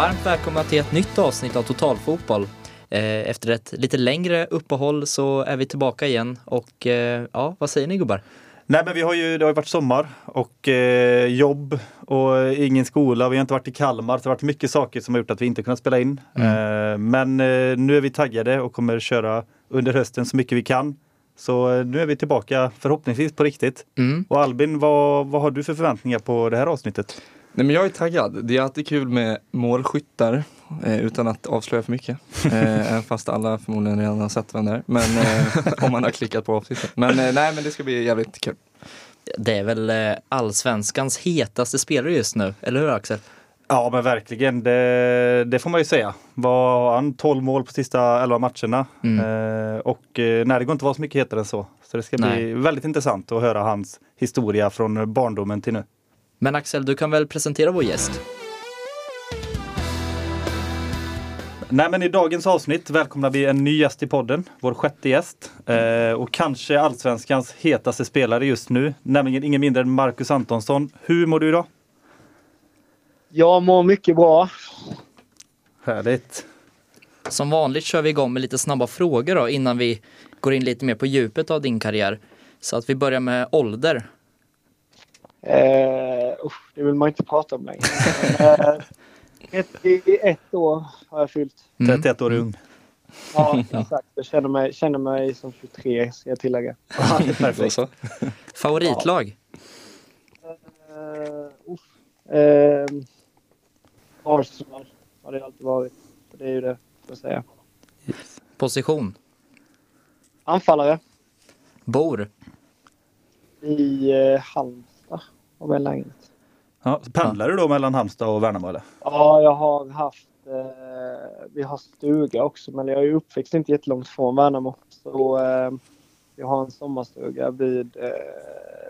Varmt välkomna till ett nytt avsnitt av Totalfotboll. Eh, Efter ett lite längre uppehåll så är vi tillbaka igen och eh, ja, vad säger ni gubbar? Nej men vi har ju, det har ju varit sommar och eh, jobb och ingen skola. Vi har inte varit i Kalmar. Så det har varit mycket saker som har gjort att vi inte kunnat spela in. Eh, men eh, nu är vi taggade och kommer köra under hösten så mycket vi kan. Så eh, nu är vi tillbaka förhoppningsvis på riktigt. Mm. Och Albin, vad, vad har du för förväntningar på det här avsnittet? Nej men jag är taggad. Det är alltid kul med målskyttar eh, utan att avslöja för mycket. Eh, fast alla förmodligen redan har sett vem det är. Men eh, om man har klickat på avsnittet. Men eh, nej men det ska bli jävligt kul. Det är väl eh, allsvenskans hetaste spelare just nu, eller hur Axel? Ja men verkligen, det, det får man ju säga. Var han 12 mål på sista 11 matcherna. Eh, och nej, det går inte att vara så mycket hetare än så. Så det ska bli Nej. väldigt intressant att höra hans historia från barndomen till nu. Men Axel, du kan väl presentera vår gäst? Nej men i dagens avsnitt välkomnar vi en ny gäst i podden, vår sjätte gäst. Eh, och kanske allsvenskans hetaste spelare just nu, nämligen ingen mindre än Marcus Antonsson. Hur mår du idag? Jag mår mycket bra. Härligt. Som vanligt kör vi igång med lite snabba frågor då innan vi går in lite mer på djupet av din karriär. Så att vi börjar med ålder. Usch, det vill man inte prata om längre. eh, 31 år har jag fyllt. Mm. 31 år ung. Ja, exakt. Jag känner mig, känner mig som 23 ska jag tillägga. Perfekt. Favoritlag? Usch. eh, Arsenal har det alltid varit. Det är ju det, får jag säga. Position? Anfallare Bor? i eh, Halmstad var väl längre. Ja, pendlar du då mellan Halmstad och Värnamo eller? Ja, jag har haft... Eh, vi har stuga också, men jag är uppväxt inte jättelångt från Värnamo. Så eh, jag har en sommarstuga vid, eh,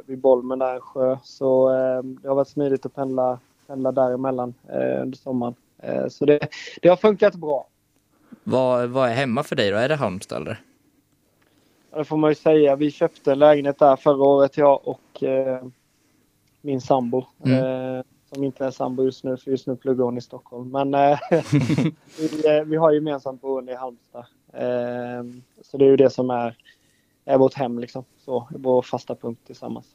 vid Bolmen där, en sjö. Så eh, det har varit smidigt att pendla, pendla däremellan eh, under sommaren. Eh, så det, det har funkat bra. Vad, vad är hemma för dig då? Är det Halmstad eller? Ja, Det får man ju säga. Vi köpte en lägenhet där förra året, jag och eh, min sambo. Mm. Eh, som inte är sambo just nu, för just nu pluggar hon i Stockholm. Men eh, vi, eh, vi har gemensamt boende i Halmstad. Så det är ju det som är, är vårt hem, liksom. Så, vår fasta punkt tillsammans.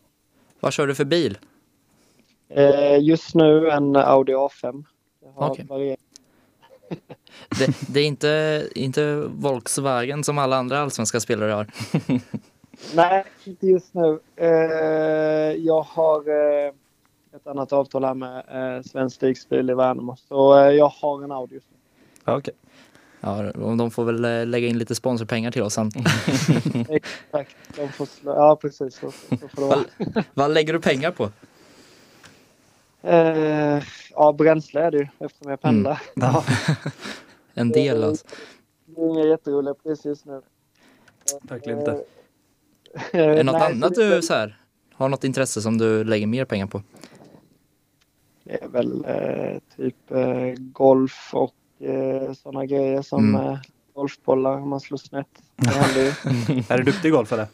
Vad kör du för bil? Just nu en Audi A5. Jag har Okej. varierat- Det, det är inte, inte Volkswagen som alla andra allsvenska spelare har. Nej, inte just nu. Eh, jag har eh, ett annat avtal här med eh, Svensk Stigsbil i Värnamo. Så eh, jag har en Audi just nu. Ja, okej. Ja, och de får väl lägga in lite sponsorpengar till oss sen. Exakt. De får slå, ja, precis. Så, så får vara. Vad lägger du pengar på? Eh, ja, bränsle är det ju eftersom jag pendlar. Ja. En del alltså. Det är inga jätteroliga priser just nu. Verkligen inte. Är det något nej, så annat det du så här, har något intresse som du lägger mer pengar på? Det är väl eh, typ eh, golf och eh, sådana grejer som Mm. eh, golfbollar om man slår snett. Är du duktig i golf eller?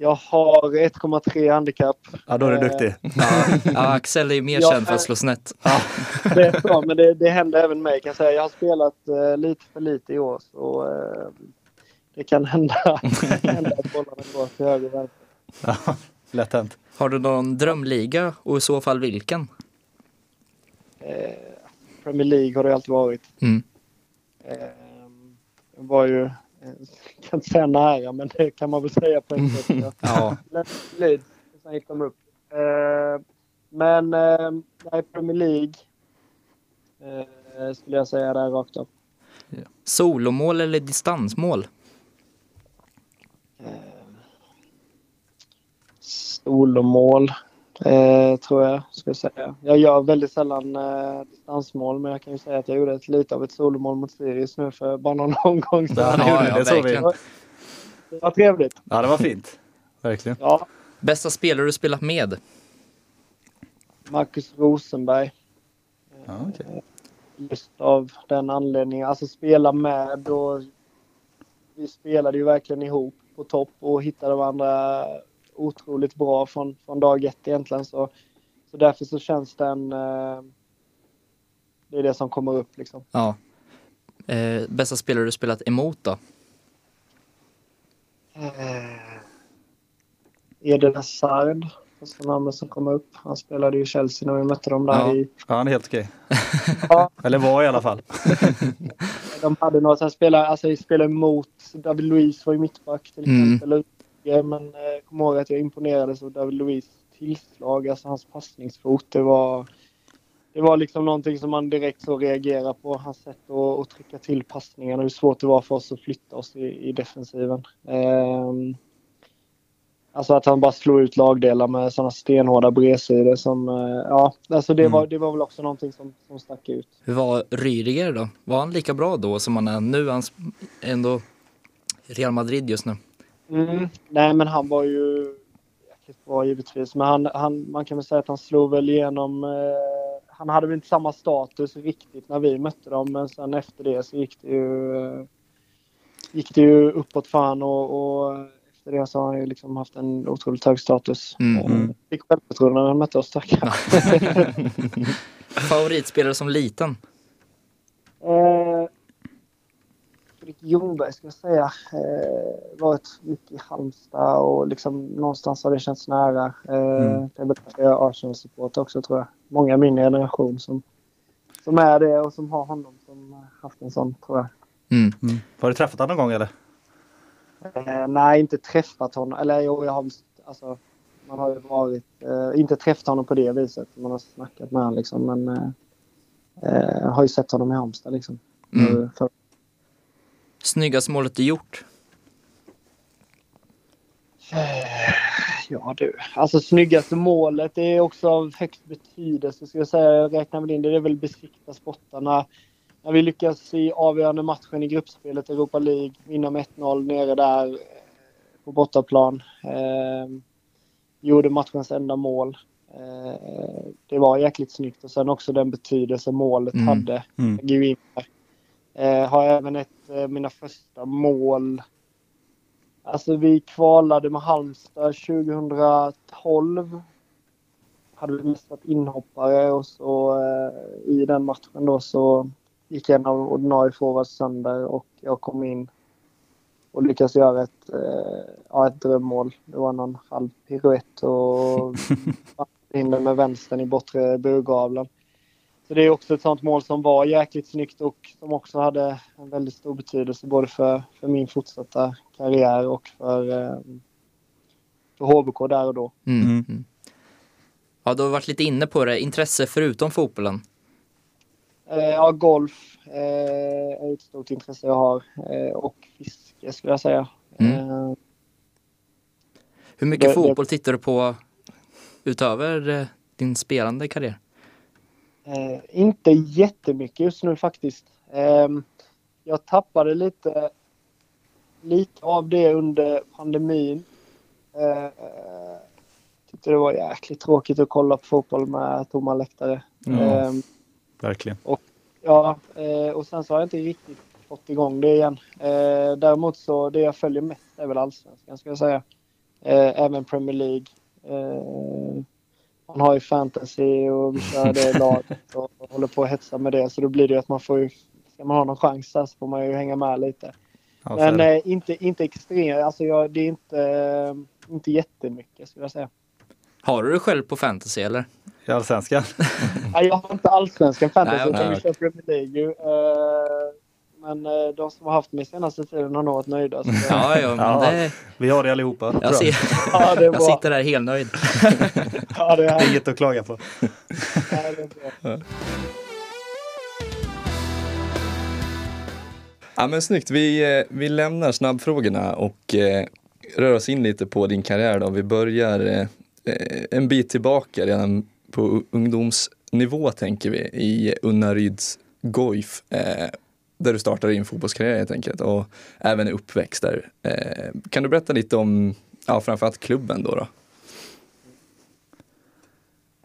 Jag har 1,3 handikapp. Ja, då är du Eh, duktig. Ja, ja Axel är mer känd för att slå snett. Det är bra, men det, det händer även mig kan jag säga. Jag har spelat eh, lite för lite i år så eh, det kan hända, hända att bollarna går till höger och vänster. Ja, lätt hänt. Har du någon drömliga och i så fall vilken? Eh, Premier League har det alltid varit. Mm. Eh, var ju, eh, jag kan inte säga nära, men det kan man väl säga på ett sätt. Jag Ja, Leeds sen gick de upp. Eh, men eh, nej, Premier League eh, skulle jag säga där rakt av. solomål eller distansmål? Solomål eh, tror jag, ska jag säga. Jag gör väldigt sällan eh, distansmål, men jag kan ju säga att jag gjorde ett, lite av ett solomål mot Sirius nu för bara någon omgång sedan. Ja, det Ja, det, såg vi. verkligen. Det var trevligt. Ja, det var fint. Verkligen. Ja, Bästa spelare du spelat med? Marcus Rosenberg. Ja, okej. Just av den anledningen. Alltså spela med och vi spelade ju verkligen ihop på topp och hittade varandra otroligt bra från, från dag ett egentligen. Så, så därför så känns den, eh, det är det som kommer upp liksom. Ja. Eh, bästa spelare du spelat emot då? Eh, Eden Hazard, första namnet som kommer upp. Han spelade ju i Chelsea när vi mötte dem där Ja. i... Ja, han är helt okej. Ja, Eller var i alla fall. de hade några som spelade, alltså vi spelade mot David Luiz var ju mittback till Mm. Exempel. Men eh, jag kommer ihåg att jag imponerades av David Luiz tillslag, alltså hans passningsfot. Det var, det var liksom någonting som man direkt så reagerar på. Hans sätt att, att trycka till passningarna, hur svårt det var för oss att flytta oss i, i defensiven. Ehm, alltså att han bara slog ut lagdelar med sådana stenhårda bredsidor som, eh, ja, alltså det, Mm. var, det var väl också någonting som, som stack ut. Hur var Rydiger då? Var han lika bra då som han är nu? Han ändå Real Madrid just nu. Mm. Nej, men han var ju jäkligt bra givetvis. Men han, han, man kan väl säga att han slog väl igenom... Eh, han hade väl inte samma status riktigt när vi mötte dem, men sen efter det så gick det ju, eh, gick det ju uppåt för han och, och efter det så har han ju liksom haft en otroligt hög status. Mm. Eh, Fick självförtroende när han mötte oss, tackar. Favoritspelare som liten? Eh, Fredrik Ljungberg ska jag säga. Eh, varit mycket i Halmstad och liksom någonstans har det känts nära. Eh, Mm. Det är väl därför jag är Arsenal-support också tror jag. Många i min generation som, som är det och som har honom som haft en sån tror jag. Mm. Har du träffat honom någon gång eller? Eh, nej, inte träffat honom. Eller jo, jag har alltså, man har ju varit, eh, inte träffat honom på det viset. Man har snackat med honom liksom, men eh, eh, har ju sett honom i Halmstad liksom. Mm. Eh, För, Snyggaste målet du gjort? Eh, Ja du, alltså snyggaste målet är också av högst betydelse ska jag säga. Jag räknar väl in det, det är väl besikta spottarna. När vi lyckas i avgörande matchen i gruppspelet Europa League, vinna med 1-0 nere där eh, på bortaplan. Eh, gjorde matchens enda mål. Eh, det var jäkligt snyggt och sen också den betydelse målet Mm. hade. Mm. Jag går in där. Eh, har även ett eh, mina första mål Alltså vi kvalade med Halmstad 2012. Hade vi varit inhoppare och så eh, i den matchen då så gick en av ordinarie forwards sönder och jag kom in och lyckades göra ett, eh, ja, ett drömmål. Det var någon halv piruett och in med vänstern i bortre burgavlen. Så det är också ett sånt mål som var jäkligt snyggt och som också hade en väldigt stor betydelse både för, för min fortsatta karriär och för, eh, för HBK där och då. Mm. Mm. Ja, du har varit lite inne på det. Intresse förutom fotbollen? Eh, ja, golf eh, är ett stort intresse jag har eh, och fiske skulle jag säga. Mm. Hur mycket Det- det- fotboll tittar du på utöver din spelande karriär? Eh, inte jättemycket just nu faktiskt. Eh, jag tappade lite, lite av det under pandemin. Eh, tyckte det var jäkligt tråkigt att kolla på fotboll med tomma läktare. Ja. Eh, Verkligen. ja, eh, och sen så har jag inte riktigt fått igång det igen. Eh, däremot så det jag följer mest är väl allsvenskan ska jag säga. Eh, även Premier League. Man har ju fantasy och vi kör det laget och håller på att hetsa med det. Så då blir det ju att man får ju, ska man ha någon chans där så får man ju hänga med lite. Ja, Men eh, inte, inte extremt, alltså jag, det är inte, eh, inte jättemycket skulle jag säga. Har du det själv på fantasy eller? I Allsvenskan. Nej, jag har inte allsvenskan fantasy Nej, utan vi kör Premier League ju. Men eh, de som har haft mig senaste tiden har nog varit nöjda. Så Ja, ja, men Ja. det, Vi har det allihopa. Jag, ser, ja, det är jag sitter där helt nöjd. Ja, det är, Inget att klaga på. ja, men snyggt, vi, eh, vi lämnar snabbfrågorna och eh, rör oss in lite på din karriär då. Vi börjar eh, eh, en bit tillbaka redan på ungdomsnivå tänker vi i Unnaryds Goif. Eh, där du startade din fotbollskarriär helt enkelt och även uppväxt där. Eh, kan du berätta lite om, ja framförallt klubben då? då?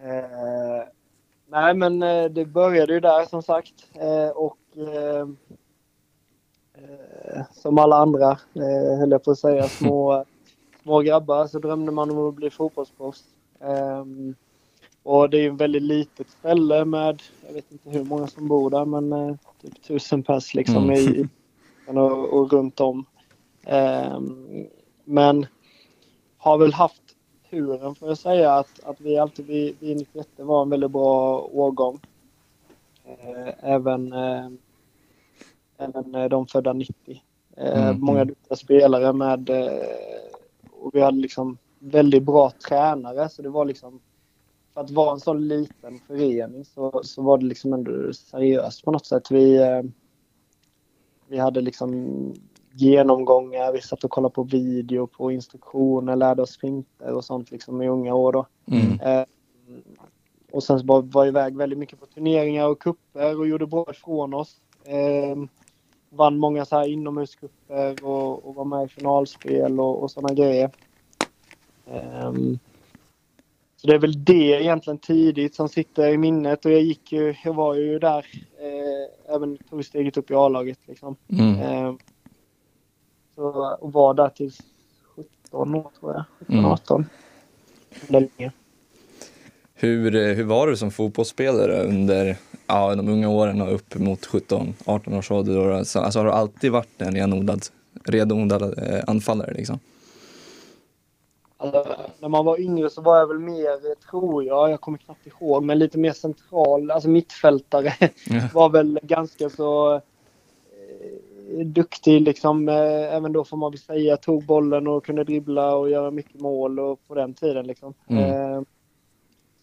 Eh, nej, men eh, det började ju där som sagt. Eh, och eh, eh, som alla andra, eh, höll jag på att säga, små, små grabbar så drömde man om att bli fotbollsproffs. Eh, Och det är ju ett väldigt litet ställe med, jag vet inte hur många som bor där, men eh, typ tusen pers liksom Mm. i, och, och runt om. Ehm, men har väl haft turen får jag säga att, att vi alltid, vi, vi 91 var en väldigt bra årgång. Eh, även, eh, även eh, de födda 90. Eh, Mm. Många duktiga spelare med eh, och vi hade liksom väldigt bra tränare så det var liksom för att vara en sån liten förening så, så var det liksom ändå seriöst på något sätt. Vi, eh, vi hade liksom genomgångar, vi satt och kollade på video, på instruktioner, lärde oss finter och sånt liksom i unga år då. Mm. Eh, och sen så var var iväg väldigt mycket på turneringar och kupper och gjorde bra ifrån oss. Eh, vann många så här inomhuskupper och, och var med i finalspel och, och sådana grejer. Ehm, så det är väl det egentligen tidigt som sitter i minnet och jag gick ju, jag var ju där eh, även tog steget upp i A-laget liksom. Mm. Ehm, så, och var där tills 17 år tror jag. 17, Mm. 18. Länge. Hur, eh, hur var du som fotbollsspelare under ja, de unga åren och upp mot 17-18 års ålder? alltså, har du alltid varit en renodlad, renodlad eh, anfallare? Liksom? Alltså, när man var yngre så var jag väl mer, tror jag, jag kommer knappt ihåg, men lite mer central, alltså mittfältare. Ja. var väl ganska så eh, duktig liksom. Eh, även då får man väl säga, tog bollen och kunde dribbla och göra mycket mål och på den tiden liksom. Mm. Eh,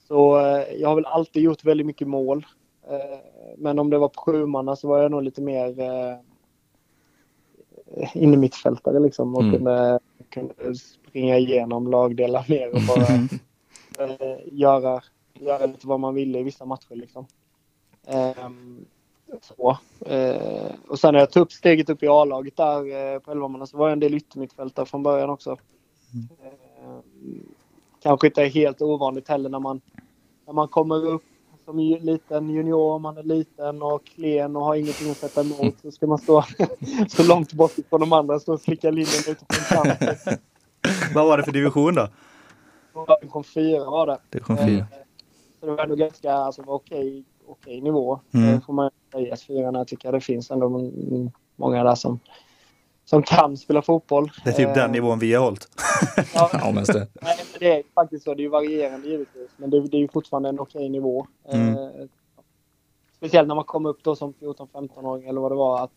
så eh, jag har väl alltid gjort väldigt mycket mål. Eh, men om det var på sjumanna så var jag nog lite mer eh, in i mittfältare liksom och Mm. kunde, kunde springa igenom lagdelar mer och bara eh, göra, göra lite vad man ville i vissa matcher. Liksom. Ehm, så. Eh, och sen när jag tog upp steget upp i A-laget där eh, på Elvamanna så var jag en del yttermittfältare från början också. Ehm, kanske inte är helt ovanligt heller när man, när man kommer upp som liten junior, man är liten och klen och har ingenting att sätta emot så ska man stå så långt bort från de andra stå och slicka linjen ute på en kant. Vad var det för division då? Division 4 var det. Division Eh, 4. Så det var ändå ganska alltså, okej, okej nivå. Mm. Det får man säga. Fyran jag tycker det finns ändå många där som, som kan spela fotboll. Det är typ Eh, den nivån vi har hållit. Ja, Ja, mest det. nej, men det är faktiskt så. Det är varierande givetvis. Men det, det är ju fortfarande en okej nivå. Mm. Eh, speciellt när man kommer upp då som 14-15-åring eller vad det var. Att,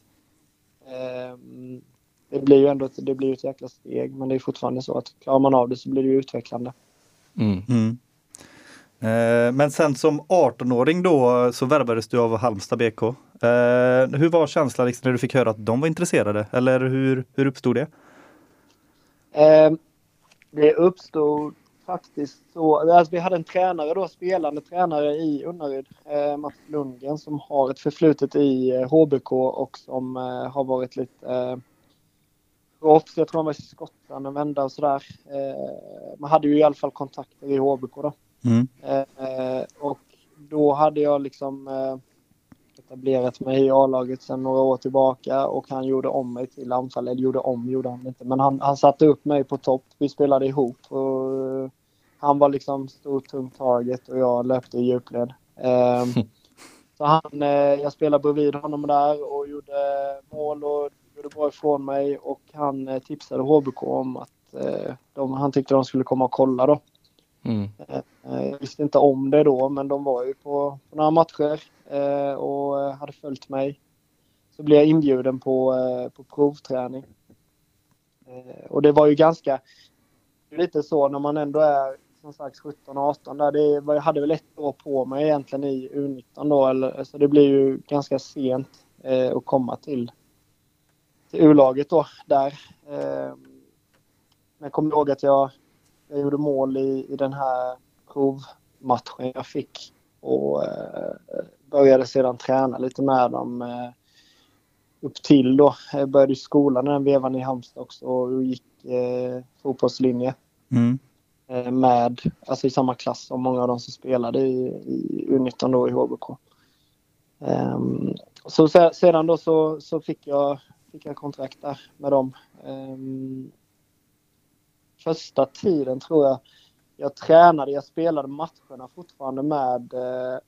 eh, det blir ju ändå ett, det blir ett jäkla steg. Men det är fortfarande så att klarar man av det så blir det ju utvecklande. Mm. Mm. Eh, Men sen som 18-åring då så värvades du av Halmstad BK. Eh, Hur var känslan liksom när du fick höra att de var intresserade? Eller hur, hur uppstod det? Eh, det uppstod faktiskt så. Alltså vi hade en tränare då, spelande tränare i Unnaryd, eh, Mats Lundgren, som har ett förflutet i eh, HBK och som eh, har varit lite proffs. Jag tror han var i Skottland en vända och sådär. Eh, man hade ju i alla fall kontakter i HBK då. Mm. Eh, och då hade jag liksom eh, etablerat mig i A-laget sedan några år tillbaka och han gjorde om mig till anfall. Eller gjorde om gjorde han inte, men han, han satte upp mig på topp. Vi spelade ihop och han var liksom stor tung target och jag löpte i djupled. Eh, så han, jag spelade bredvid honom där och gjorde mål och gjorde bra ifrån mig och han eh, tipsade HBK om att eh, de, han tyckte de skulle komma och kolla då. Mm. Eh, Jag visste inte om det då, men de var ju på, på några matcher och hade följt mig. Så blev jag inbjuden på, på provträning. Och det var ju ganska lite så när man ändå är som sagt 17-18 där. Det var, jag hade väl ett år på mig egentligen i U19 då, eller, så det blir ju ganska sent eh, att komma till, till U-laget då där. Eh, men jag kommer ihåg att jag jag gjorde mål i, i den här provmatchen jag fick och eh, började sedan träna lite med dem eh, upp till då. Jag började i skolan den vevan i Halmstad också och gick eh, fotbollslinje Mm. eh, med, alltså i samma klass som många av de som spelade i, i U19 då i HBK. Ehm, så se- sedan då så, så fick, jag, fick jag kontrakt där med dem. Ehm, första tiden tror jag jag tränade, jag spelade matcherna fortfarande med, eh,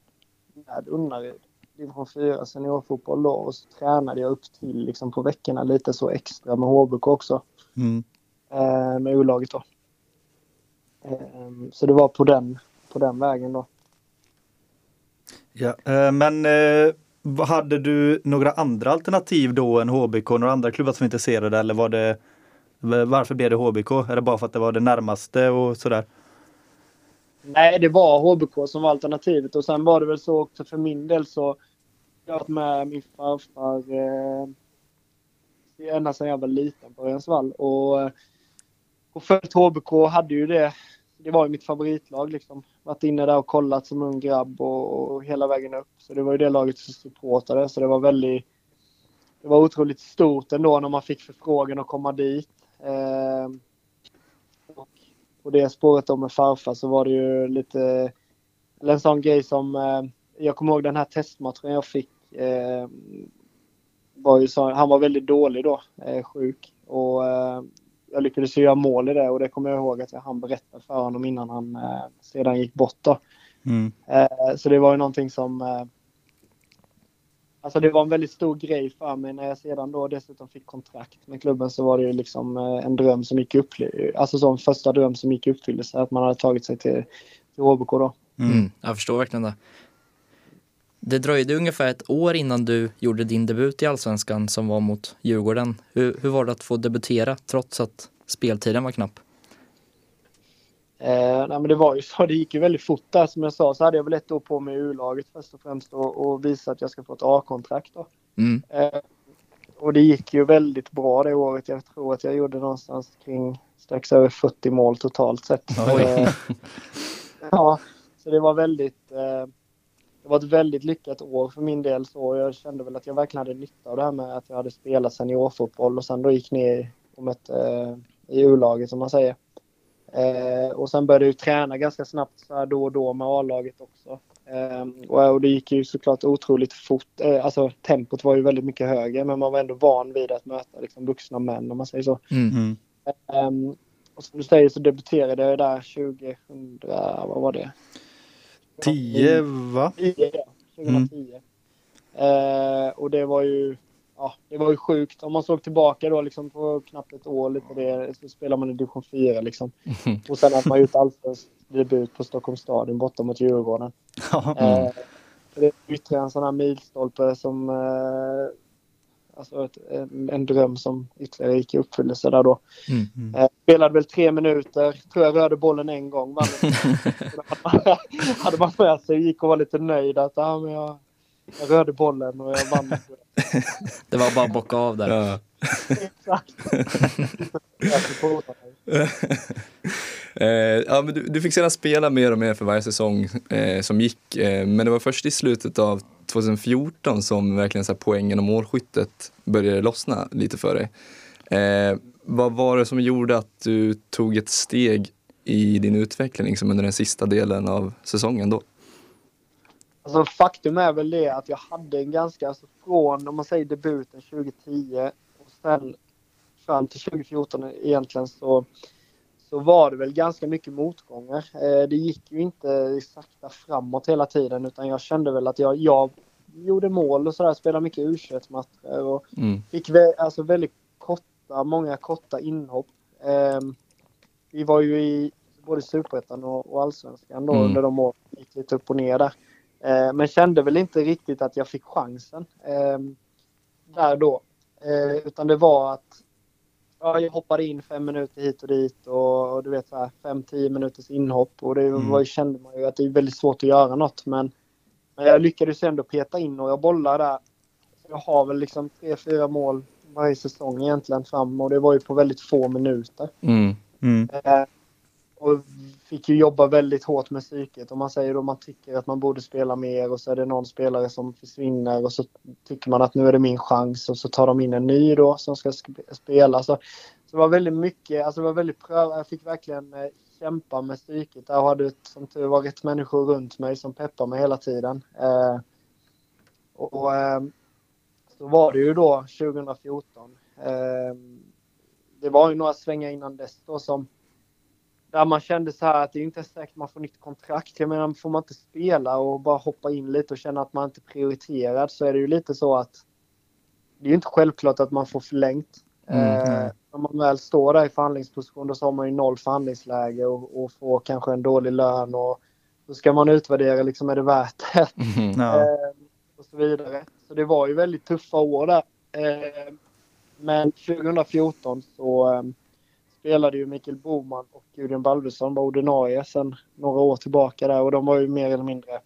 med Unnaryd. Division 4 seniorfotboll då och så tränade jag upp till liksom på veckorna lite så extra med HBK också. Mm. Eh, med U-laget då. Eh, så det var på den, på den vägen då. Ja, eh, men hade du några andra alternativ då än HBK? Några andra klubbar som var intresserade eller var det varför blev det HBK? Är det bara för att det var det närmaste och sådär? Nej, det var HBK som var alternativet och sen var det väl så också för min del så jag har varit med min farfar eh, ända sedan jag var liten på Örjansvall och, och följt HBK hade ju det. Det var ju mitt favoritlag liksom. Varit inne där och kollat som ung grabb och, och hela vägen upp. Så det var ju det laget som supportade så det var väldigt det var otroligt stort ändå när man fick förfrågan att komma dit. Eh, och på det spåret då med farfar så var det ju lite, eller en sån grej som, eh, jag kommer ihåg den här testmatchen jag fick. Eh, var ju så, han var väldigt dålig då, eh, sjuk. Och eh, jag lyckades ju göra mål i det och det kommer jag ihåg att jag han berättade för honom innan han eh, sedan gick bort då. Mm. Eh, så det var ju någonting som eh, Alltså det var en väldigt stor grej för mig när jag sedan då dessutom fick kontrakt med klubben så var det ju liksom eh, en dröm som gick upp, alltså som första dröm som gick i uppfyllelse att man hade tagit sig till, till HBK då. Mm. Jag förstår verkligen det. Det dröjde ungefär ett år innan du gjorde din debut i Allsvenskan som var mot Djurgården. Hur, hur var det att få debutera trots att speltiden var knapp? Eh, nej men det var ju så, det gick ju väldigt fort där som jag sa så hade jag väl ett år på mig i U-laget först och främst och, och visa att jag ska få ett A-kontrakt då. Mm. Eh, och det gick ju väldigt bra det året. Jag tror att jag gjorde någonstans kring strax över 40 mål totalt sett. Eh, ja, så det var väldigt eh, det var ett väldigt lyckat år för min del så jag kände väl att jag verkligen hade nytta av det här med att jag hade spelat seniorfotboll och sen då gick ner och mötte eh, i U-laget som man säger. Eh, och sen började jag ju träna ganska snabbt så här då och då med A-laget också. Eh, och, och det gick ju såklart otroligt fort. Eh, alltså tempot var ju väldigt mycket högre men man var ändå van vid att möta liksom, vuxna män om man säger så. Mm. Mm. Ehm, och som du säger så debuterade jag där 2000, vad var det? 10 va? 10, ja. 2010. Eh, och det var ju ja, det var ju sjukt. Om man såg tillbaka då liksom på knappt ett år lite det, så spelar man i division 4 liksom. Och sen att man gjort allsvensk debut på Stockholms stadion borta mot Djurgården. Eh, det är ytterligare en sån här milstolpe som eh, Alltså ett, en, en dröm som ytterligare gick i uppfyllelse där då. Mm. Eh, spelade väl tre minuter, tror jag rörde bollen en gång. Vann. hade man med sig gick och var lite nöjd att ah, men jag, jag rörde bollen och jag vann. Det var bara att bocka av där. Ja. Exakt. Eh, ja, men du, du fick sedan spela mer och mer för varje säsong eh, som gick. Eh, men det var först i slutet av 2014 som verkligen så här, poängen och målskyttet började lossna lite för dig. Eh, vad var det som gjorde att du tog ett steg i din utveckling liksom, under den sista delen av säsongen då? Alltså, faktum är väl det att jag hade en ganska, alltså, från om man säger debuten 2010 och sen fram till 2014 egentligen så, så var det väl ganska mycket motgångar. Eh, det gick ju inte sakta framåt hela tiden utan jag kände väl att jag, jag gjorde mål och sådär, spelade mycket u matcher och Mm. fick vä- alltså väldigt korta, många korta inhopp. Eh, vi var ju i både Superettan och, Allsvenskan då Mm. under de åren. gick lite upp och ner där. Eh, men kände väl inte riktigt att jag fick chansen eh, där då. Eh, utan det var att ja, jag hoppade in fem minuter hit och dit och, och du vet så här fem, tio minuters inhopp och det Mm. var, ju- kände man ju att det är väldigt svårt att göra något. Men, men jag lyckades ändå peta in och jag bollar där. Jag har väl liksom tre, fyra mål varje säsong egentligen fram och det var ju på väldigt få minuter. Mm. Mm. Eh, och fick ju jobba väldigt hårt med psyket. Om man säger då man tycker att man borde spela mer och så är det någon spelare som försvinner och så tycker man att nu är det min chans och så tar de in en ny då som ska spela. Så, så det var väldigt mycket, alltså det var väldigt pröv. Jag fick verkligen eh, kämpa med psyket. Jag hade som tur var rätt människor runt mig som peppar mig hela tiden. Eh, och och eh, så var det ju då 2014. Eh, det var ju några svängar innan dess då som där man kände så här att det är inte säkert man får nytt kontrakt. Jag menar, får man inte spela och bara hoppa in lite och känna att man inte är prioriterad så är det ju lite så att det är inte självklart att man får förlängt. Mm, eh, om man väl står där i förhandlingsposition då så har man ju noll förhandlingsläge och, och får kanske en dålig lön och då ska man utvärdera liksom är det värt det. Ja. eh, och så vidare. Så det var ju väldigt tuffa år där. Eh, men 2014 så eh, spelade ju Mikael Boman och Gudrun Baldursson var ordinarie sedan några år tillbaka där och de var ju mer eller mindre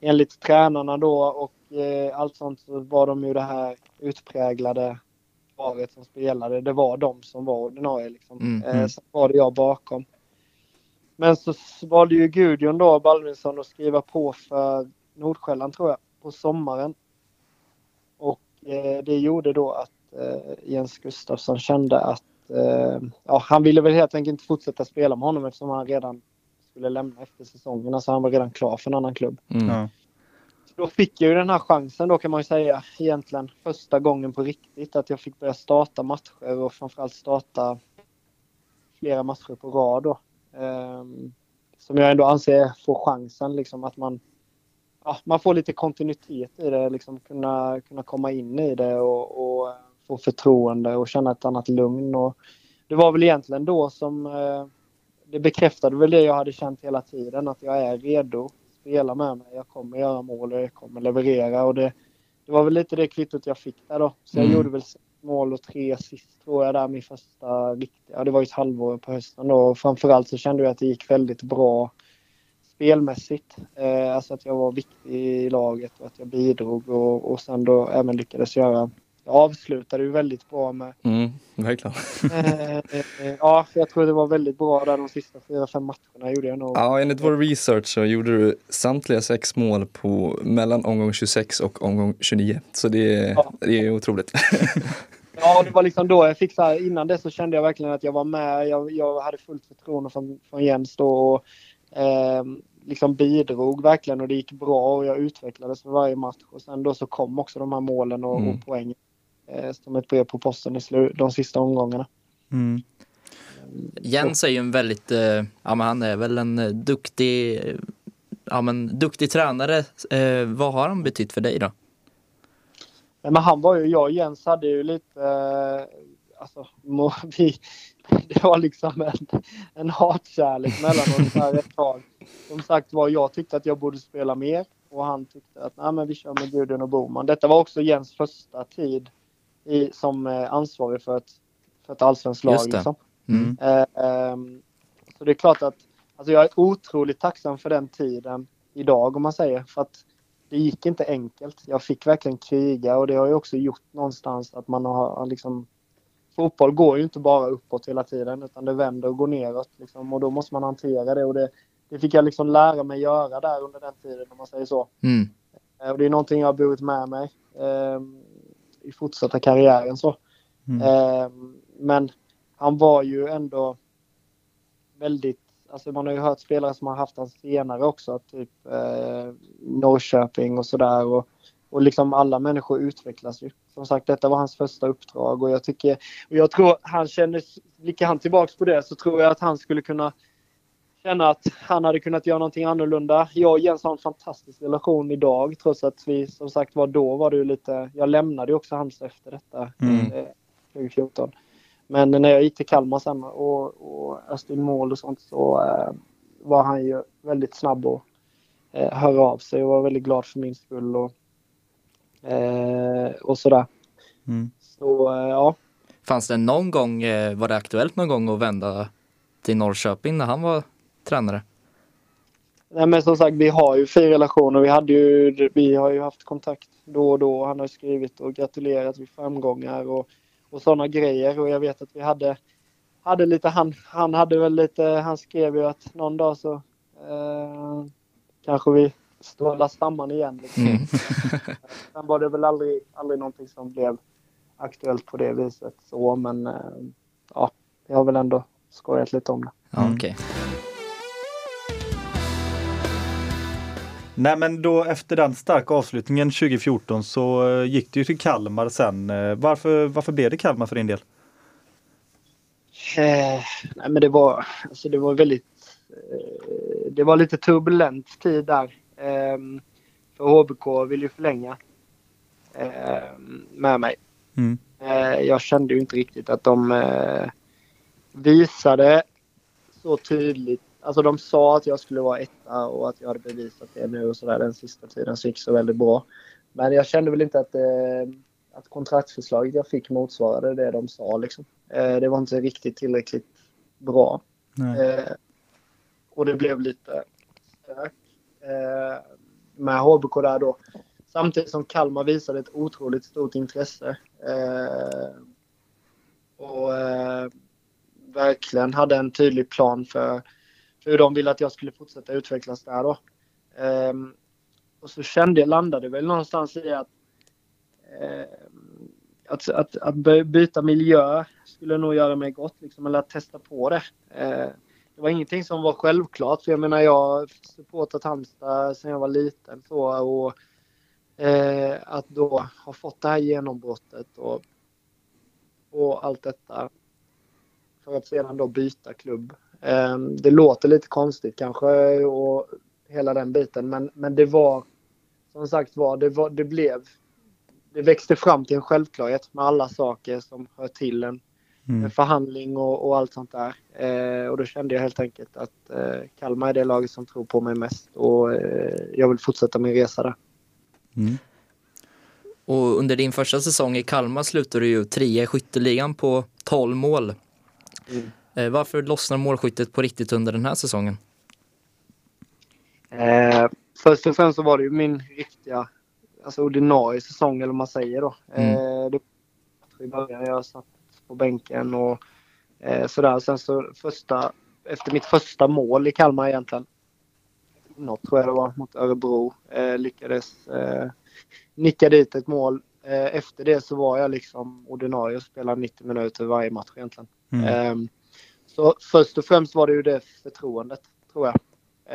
enligt tränarna då och eh, allt sånt så var de ju det här utpräglade paret som spelade. Det var de som var ordinarie liksom. Mm, Eh, mm. sen var det jag bakom. Men så valde ju Gudjon då, Baldursson, att skriva på för Nordsjälland tror jag, på sommaren. Och eh, det gjorde då att eh, Jens Gustafsson kände att eh, ja, han ville väl helt enkelt inte fortsätta spela med honom eftersom han redan skulle lämna efter säsongen. Alltså han var redan klar för en annan klubb. Mm. Då fick jag ju den här chansen då kan man ju säga egentligen första gången på riktigt att jag fick börja starta matcher och framförallt starta flera matcher på rad då. Ehm, som jag ändå anser får chansen liksom att man ja, man får lite kontinuitet i det, liksom kunna, kunna komma in i det och, och få förtroende och känna ett annat lugn. Och det var väl egentligen då som eh, det bekräftade väl det jag hade känt hela tiden, att jag är redo. Spela med mig, jag kommer göra mål och jag kommer leverera. Och det, det var väl lite det kvittot jag fick där då. Så jag Mm. gjorde väl mål och tre assist tror jag där min första riktiga. Det var ju ett halvår på hösten då. Och framförallt så kände jag att det gick väldigt bra spelmässigt. Eh, alltså att jag var viktig i laget och att jag bidrog och, och sen då även lyckades göra avslutade ju väldigt bra med Mm, verkligen. eh, eh, Ja, för jag tror det var väldigt bra där de sista fyra, fem matcherna gjorde jag nog. Ja, enligt vår research så gjorde du samtliga sex mål på mellan omgång 26 och omgång 29. Så det, är- Ja. det är otroligt. Ja, det var liksom då jag fick så här, innan det så kände jag verkligen att jag var med. Jag, jag hade fullt förtroende från, från Jens då och eh, liksom bidrog verkligen och det gick bra och jag utvecklades för varje match. Och sen då så kom också de här målen och, Mm. och poängen eh, som ett brev på posten i slu, de sista omgångarna. Mm. Jens är ju en väldigt, eh, ja men han är väl en eh, duktig, eh, ja men duktig tränare. Eh, vad har han betytt för dig då? Men han var ju, jag och Jens hade ju lite, eh, alltså, må, vi, det var liksom en, en hatkärlek mellan oss där ett tag. Som sagt var, jag tyckte att jag borde spela mer och han tyckte att Nej, men vi kör med Gudrun och Boman. Detta var också Jens första tid i, som eh, ansvarig för ett, för ett allsvenskt lag. Liksom. Mm. Eh, ehm, så det är klart att alltså jag är otroligt tacksam för den tiden idag om man säger. För att det gick inte enkelt. Jag fick verkligen kriga och det har ju också gjort någonstans att man har liksom Fotboll går ju inte bara uppåt hela tiden utan det vänder och går neråt. Liksom, och då måste man hantera det. Och det, det fick jag liksom lära mig göra där under den tiden om man säger så. Mm. Eh, Och det är någonting jag har burit med mig eh, i fortsatta karriären. Så. Mm. Eh, men han var ju ändå väldigt, alltså man har ju hört spelare som har haft han senare också, typ eh, Norrköping och sådär. Och, och liksom alla människor utvecklas ju. Som sagt, detta var hans första uppdrag och jag tycker, och jag tror han känner, blickar han tillbaks på det så tror jag att han skulle kunna känna att han hade kunnat göra någonting annorlunda. Jag och Jens har en fantastisk relation idag trots att vi som sagt var då var det ju lite, jag lämnade ju också Halmstad efter detta Mm. eh, 2014. Men när jag gick till Kalmar sen och, och öste in mål och sånt så eh, var han ju väldigt snabb och eh, höra av sig och var väldigt glad för min skull och, eh, och sådär. Mm. Så eh, ja, Fanns det någon gång, eh, var det aktuellt någon gång att vända till Norrköping när han var tränare? Nej, men som sagt, vi har ju fin relation och vi, hade ju, vi har ju haft kontakt då och då. Han har skrivit och gratulerat vid framgångar och, och sådana grejer. Och jag vet att vi hade, hade lite, han, han hade väl lite, han skrev ju att någon dag så eh, kanske vi strålar samman igen. Liksom. Mm. Sen var det väl aldrig, aldrig någonting som blev aktuellt på det viset så, men eh, ja, vi har väl ändå skojat lite om det. Ja, Mm. Nej men då efter den starka avslutningen 2014 så eh, gick du ju till Kalmar sen. Eh, Varför, varför blev det Kalmar för din del? Eh, nej men det var, alltså det var väldigt, eh, det var lite turbulent tid där. Eh, för HBK vill ju förlänga eh, med mig. Mm. Eh, jag kände ju inte riktigt att de visade så tydligt. Alltså de sa att jag skulle vara etta och att jag hade bevisat det nu och sådär den sista tiden så gick så väldigt bra. Men jag kände väl inte att, eh, att kontraktsförslaget jag fick motsvarade det de sa liksom. Eh, det var inte riktigt tillräckligt bra. Eh, och det blev lite stök eh, med HBK där då. Samtidigt som Kalmar visade ett otroligt stort intresse. Eh, och eh, verkligen hade en tydlig plan för hur de ville att jag skulle fortsätta utvecklas där då. Um, och så kände jag, landade väl någonstans i att eh, att, att, att byta miljö skulle nog göra mig gott, liksom, eller att testa på det. Uh, det var ingenting som var självklart, för jag menar jag har supportat Halmstad sedan jag var liten. Så, och uh, att då ha fått det här genombrottet och, och allt detta för att sedan då byta klubb. Eh, det låter lite konstigt kanske och hela den biten, men, men det var som sagt var, det, var, det blev det växte fram till en självklarhet med alla saker som hör till en, Mm. en förhandling och, och allt sånt där. Eh, och då kände jag helt enkelt att eh, Kalmar är det laget som tror på mig mest och eh, jag vill fortsätta min resa där. Mm. Och under din första säsong i Kalmar slutade du ju trea i skytteligan på 12 mål. Mm. Eh, Varför lossnar målskyttet på riktigt under den här säsongen? Eh, först och främst så var det ju min riktiga alltså ordinarie säsong eller vad man säger då. Mm. Eh, det var i början jag satt på bänken och eh, sådär. Sen så första, efter mitt första mål i Kalmar egentligen, något tror jag det var, mot Örebro, eh, lyckades eh, nicka dit ett mål. Eh, efter det så var jag liksom ordinarie och spelade 90 minuter varje match egentligen. Mm. Så först och främst var det ju det förtroendet, tror jag,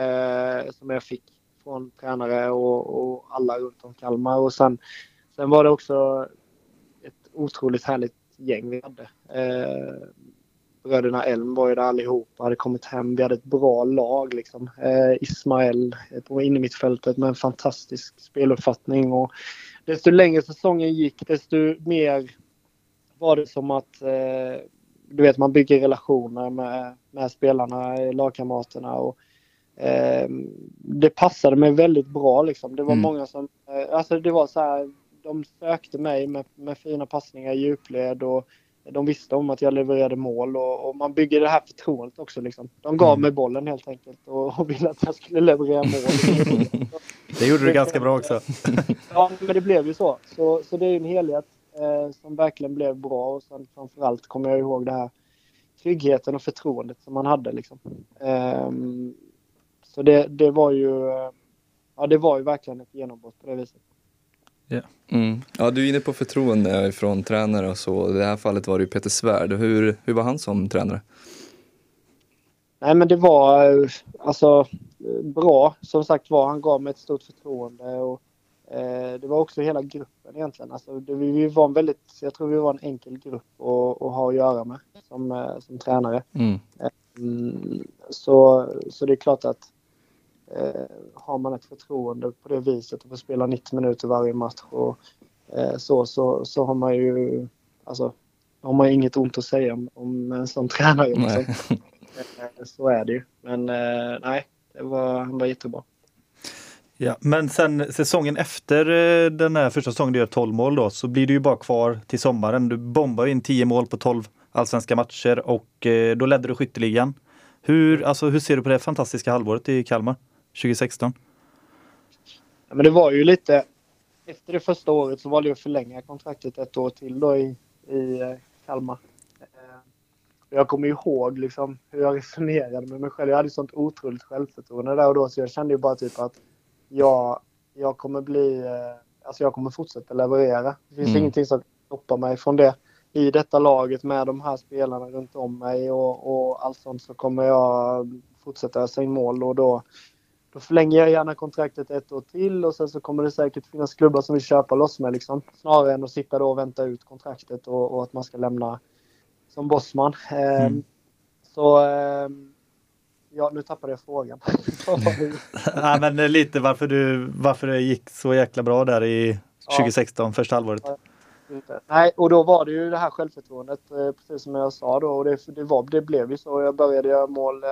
eh, som jag fick från tränare och, och alla runt om Kalmar. Och sen, sen var det också ett otroligt härligt gäng vi hade. Eh, bröderna Elm var ju där allihopa, hade kommit hem. Vi hade ett bra lag liksom. Eh, Ismael på innermittfältet med en fantastisk speluppfattning. Och desto längre säsongen gick, desto mer var det som att eh, du vet, man bygger relationer med, med spelarna, lagkamraterna. Och, eh, det passade mig väldigt bra. Liksom. Det var Mm. många som... Eh, alltså det var så här, de sökte mig med, med fina passningar i djupled och de visste om att jag levererade mål och, och man bygger det här förtroendet också. Liksom. De gav Mm. mig bollen helt enkelt och, och ville att jag skulle leverera mål. Det gjorde du ganska bra också. Ja, men det blev ju så. Så, så det är en helhet eh, som verkligen blev bra och sen framförallt kommer jag ihåg det här tryggheten och förtroendet som man hade liksom. Ehm, så det, det var ju eh, ja, det var ju verkligen ett genombrott på det viset. Mm. Ja, du är inne på förtroende från tränare och så. I det här fallet var det ju Peter Svärd. Hur, hur var han som tränare? Nej, men det var eh, alltså eh, bra. Som sagt var, han gav mig ett stort förtroende och eh, det var också hela gruppen egentligen. Alltså, det, vi, var en väldigt, jag tror vi var en enkel grupp att, att ha att göra med som, eh, som tränare. Mm. Mm, så, så det är klart att eh, har man ett förtroende på det viset och får spela 90 minuter varje match och eh, så, så, så har man ju alltså, har man inget ont att säga om, om en sån tränare. Liksom. Eh, Så är det ju. Men eh, nej, det var, han var jättebra. Ja, men sen säsongen efter eh, den här första säsongen du gör 12 mål då så blir du ju bara kvar till sommaren. Du bombar in 10 mål på 12 allsvenska matcher och eh, då ledde du skytteligan. Hur, alltså, hur ser du på det fantastiska halvåret i Kalmar 2016? Ja, men det var ju lite... Efter det första året så valde jag att förlänga kontraktet ett år till då i, i eh, Kalmar. Jag kommer ihåg liksom hur jag resonerade med mig själv. Jag hade sånt otroligt självförtroende där och då så jag kände ju bara typ att jag, jag kommer bli... eh, Alltså jag kommer fortsätta leverera. Det finns Mm. ingenting som stoppar mig från det. I detta laget med de här spelarna runt om mig och, och allt sånt så kommer jag fortsätta ösa in mål och då då förlänger jag gärna kontraktet ett år till och sen så kommer det säkert finnas klubbar som vill köpa loss mig liksom. Snarare än att sitta då och vänta ut kontraktet och, och att man ska lämna som bossman. Eh, Mm. Så eh, ja, nu tappade jag frågan. Nej, men lite varför, du, varför det gick så jäkla bra där i 2016, första halvåret. Nej, och då var det ju det här självförtroendet, eh, precis som jag sa då. Och det, det, var, det blev ju så. Jag började göra mål eh,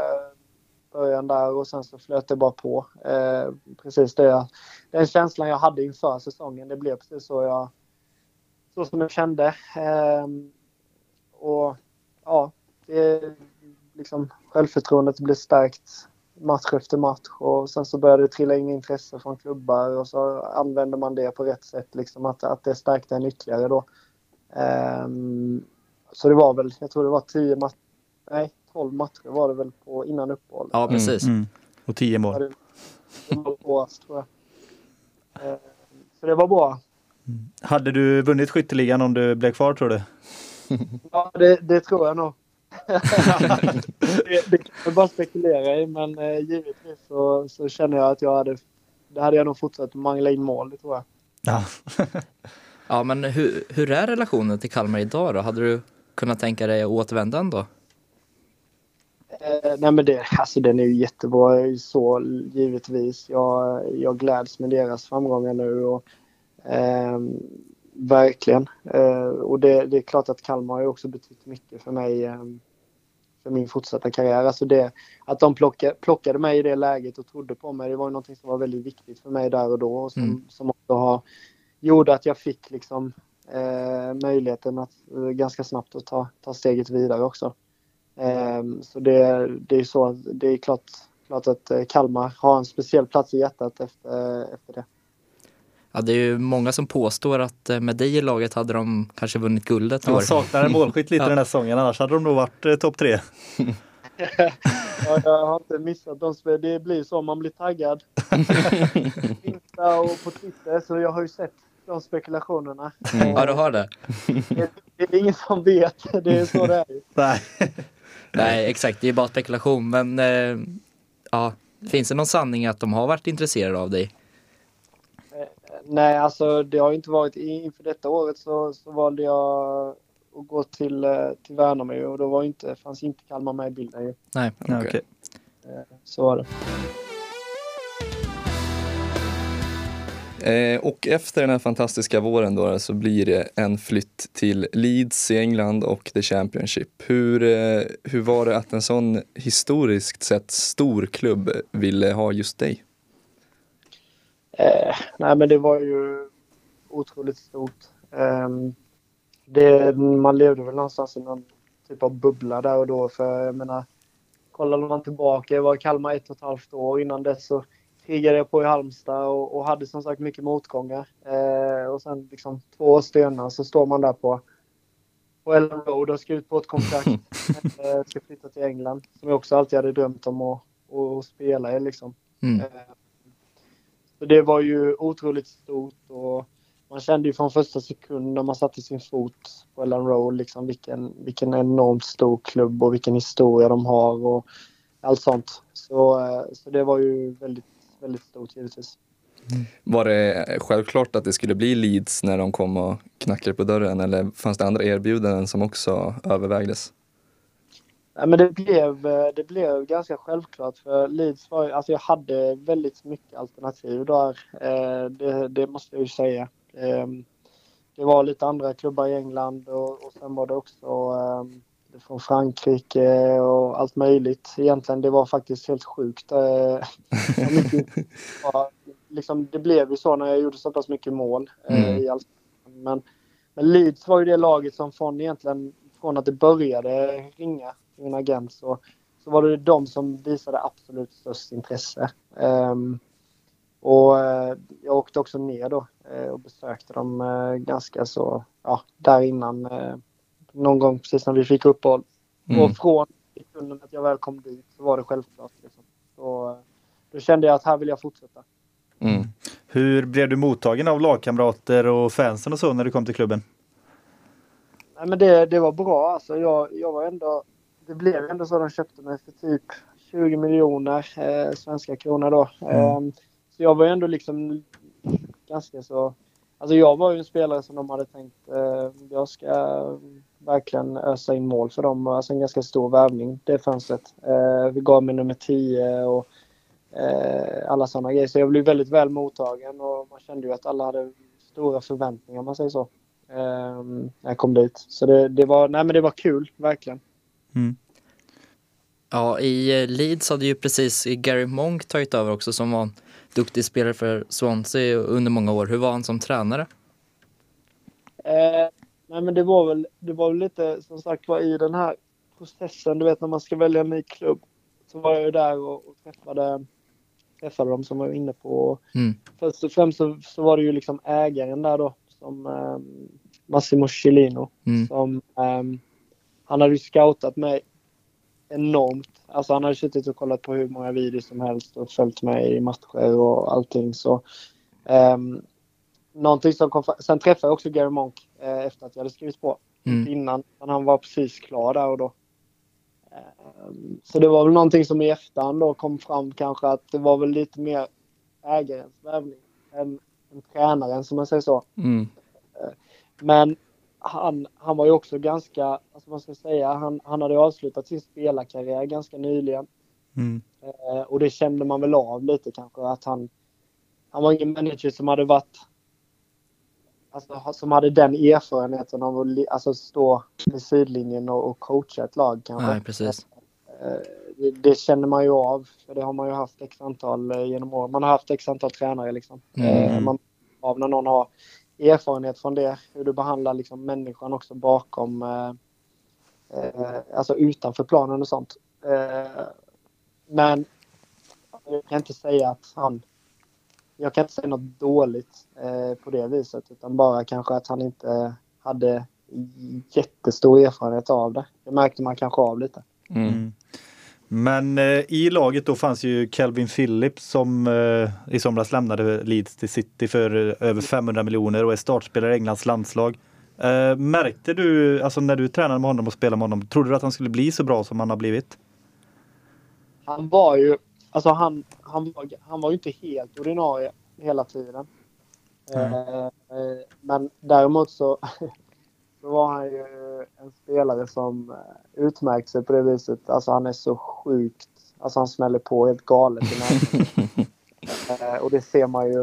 början där och sen så flöt det bara på. Eh, precis det, den känslan jag hade inför säsongen, det blev precis så jag så som jag kände. Eh, och ja, det, liksom, självförtroendet blev stärkt match efter match och sen så började det trilla in intresse från klubbar och så använde man det på rätt sätt, liksom att, att det stärkte en ytterligare då. Um, så det var väl, jag tror det var 10 matcher, nej 12 matcher var det väl på innan uppehåll. Ja, precis. Mm. Och tio mål. Ehm, så det var bra. Hade du vunnit skytteligan om du blev kvar tror du? Ja, det, det tror jag nog. Det, det kan jag bara spekulera i, men eh, givetvis så, så känner jag att jag hade... Det hade jag nog fortsatt mangla in mål, det tror jag. Ja. Ja, men hur, hur är relationen till Kalmar idag då? Hade du kunnat tänka dig att återvända ändå? Eh, nej men det, alltså den är ju jättebra så givetvis. Jag, jag gläds med deras framgångar nu och ehm, verkligen. Eh, och det, det är klart att Kalmar har också betytt mycket för mig ehm, för min fortsatta karriär. Alltså det, att de plockade, plockade mig i det läget och trodde på mig, det var ju någonting som var väldigt viktigt för mig där och då och som, Mm. som också har, gjorde att jag fick liksom eh, möjligheten att eh, ganska snabbt att ta, ta steget vidare också. Ehm, så det, det är så det är klart, klart att eh, Kalmar har en speciell plats i hjärtat efter, efter det. Ja, det är ju många som påstår att eh, med dig i laget hade de kanske vunnit guldet i år. De saknar en målskytt lite Ja. den här säsongen, annars hade de nog varit eh, topp tre. Ja, jag har inte missat de spel. Det blir så, man blir taggad. Insta och på Twitter, så jag har ju sett de spekulationerna. Ja, du har det? Det, det är ingen som vet. Det är så det är. Nej. Nej, exakt. Det är bara spekulation. Men eh, ja, finns det någon sanning att de har varit intresserade av dig? Nej, alltså det har inte varit inför detta året så, så valde jag att gå till, eh, till Värnamo och då var inte, fanns inte Kalmar med i bilden ju. Nej. Okej. okej. Så var det. Eh, och efter den här fantastiska våren då så blir det en flytt till Leeds i England och The Championship. Hur, eh, hur var det att en sån historiskt sett stor klubb ville ha just dig? Eh, nej, men det var ju otroligt stort. Ehm, det, man levde väl någonstans i någon typ av bubbla där och då. För jag menar, kollar man tillbaka, jag var i Kalmar ett och ett halvt år. Innan dess så krigade jag på i Halmstad och, och hade som sagt mycket motgångar. Eh, och sen liksom två år senare så står man där på, på Ellen Road och skrivit på ett kontrakt. eh, ska flytta till England, som jag också alltid hade drömt om att, att spela i. Liksom. Mm. Eh, så det var ju otroligt stort och man kände ju från första sekund när man satte sin fot på Ellen Road liksom vilken, vilken enormt stor klubb och vilken historia de har och allt sånt. Så, eh, så det var ju väldigt, väldigt stort givetvis. Mm. Var det självklart att det skulle bli Leeds när de kom och knackade på dörren eller fanns det andra erbjudanden som också övervägdes? Nej, men det blev, eh, det blev ganska självklart för Leeds var alltså jag hade väldigt mycket alternativ där. Eh, det, det måste jag ju säga. Eh, det var lite andra klubbar i England och, och sen var det också eh, det från Frankrike och allt möjligt. Egentligen det var faktiskt helt sjukt. Eh, ja, liksom, det blev ju så när jag gjorde så pass mycket mål Mm. i allt. Men, men Leeds var ju det laget som från egentligen från att det började ringa min agent så, så var det de som visade absolut störst intresse. Ehm, och eh, jag åkte också ner då eh, och besökte dem eh, ganska så, ja, där innan. någon gång precis när vi fick uppehåll. Mm. Och från sekunden att jag väl kom dit så var det självklart. Liksom. Så, då kände jag att här vill jag fortsätta. Mm. Hur blev du mottagen av lagkamrater och fansen och så när du kom till klubben? Nej, men det, det var bra. Alltså, jag, jag var ändå, det blev ändå så de köpte mig för typ 20 miljoner eh, svenska kronor då. Eh, så jag var ändå liksom ganska så... Alltså jag var ju en spelare som de hade tänkt eh, jag ska verkligen ösa in mål för dem. Alltså en ganska stor värvning det fönstret. Eh, vi gav mig nummer 10 och eh, alla sådana grejer. Så jag blev väldigt väl mottagen och man kände ju att alla hade stora förväntningar om man säger så. Eh, när jag kom dit. Så det, det, var, nej, men det var kul, verkligen. Mm. Ja, i eh, Leeds hade ju precis Gary Monk tagit över också som var en duktig spelare för Swansea under många år. Hur var han som tränare? Eh, nej men det var väl, det var väl lite som sagt var i den här processen, du vet när man ska välja en ny klubb. Så var jag ju där och, och träffade, träffade dem som var inne på. Mm. Först och främst så, så var det ju liksom ägaren där då som eh, Massimo Cellino. Mm. Som, ehm, han hade ju scoutat mig enormt. Alltså han hade suttit och kollat på hur många videos som helst och följt mig i matcher och allting. Så, um, någonting som kom, sen träffade jag också Gary Monk eh, efter att jag hade skrivit på. Mm. Innan, han var precis klar där och då. Ehm, så det var väl någonting som i efterhand då kom fram kanske att det var väl lite mer ägarens värvning än, än tränaren som man säger så. Mm. Men han, han var ju också ganska, alltså vad ska jag säga, han, han hade avslutat sin spelarkarriär ganska nyligen. Mm. Eh, och det kände man väl av lite kanske att han, han var ingen manager som hade varit, alltså som hade den erfarenheten av att alltså, stå vid sidlinjen och, och coacha ett lag kanske. Nej, precis. Eh, det, det känner man ju av, för det har man ju haft x antal eh, genom år. Man har haft x antal tränare liksom. Mm. Eh, man av när någon har erfarenhet från det, hur du behandlar liksom människan också bakom, eh, eh, alltså utanför planen och sånt. Eh, men jag kan inte säga att han, jag kan inte säga något dåligt eh, på det viset, utan bara kanske att han inte hade jättestor erfarenhet av det. Det märkte man kanske av lite. Mm. Men eh, i laget då fanns ju Kelvin Phillips som eh, i somras lämnade Leeds till City för eh, över 500 miljoner och är startspelare i Englands landslag. Eh, märkte du, alltså när du tränade med honom och spelade med honom, trodde du att han skulle bli så bra som han har blivit? Han var ju, alltså han, han, var, han var ju inte helt ordinarie hela tiden. Mm. Men däremot så, så var han ju en spelare som eh, utmärkt sig på det viset. Alltså han är så sjukt, alltså han smäller på helt galet i eh, och det ser man ju,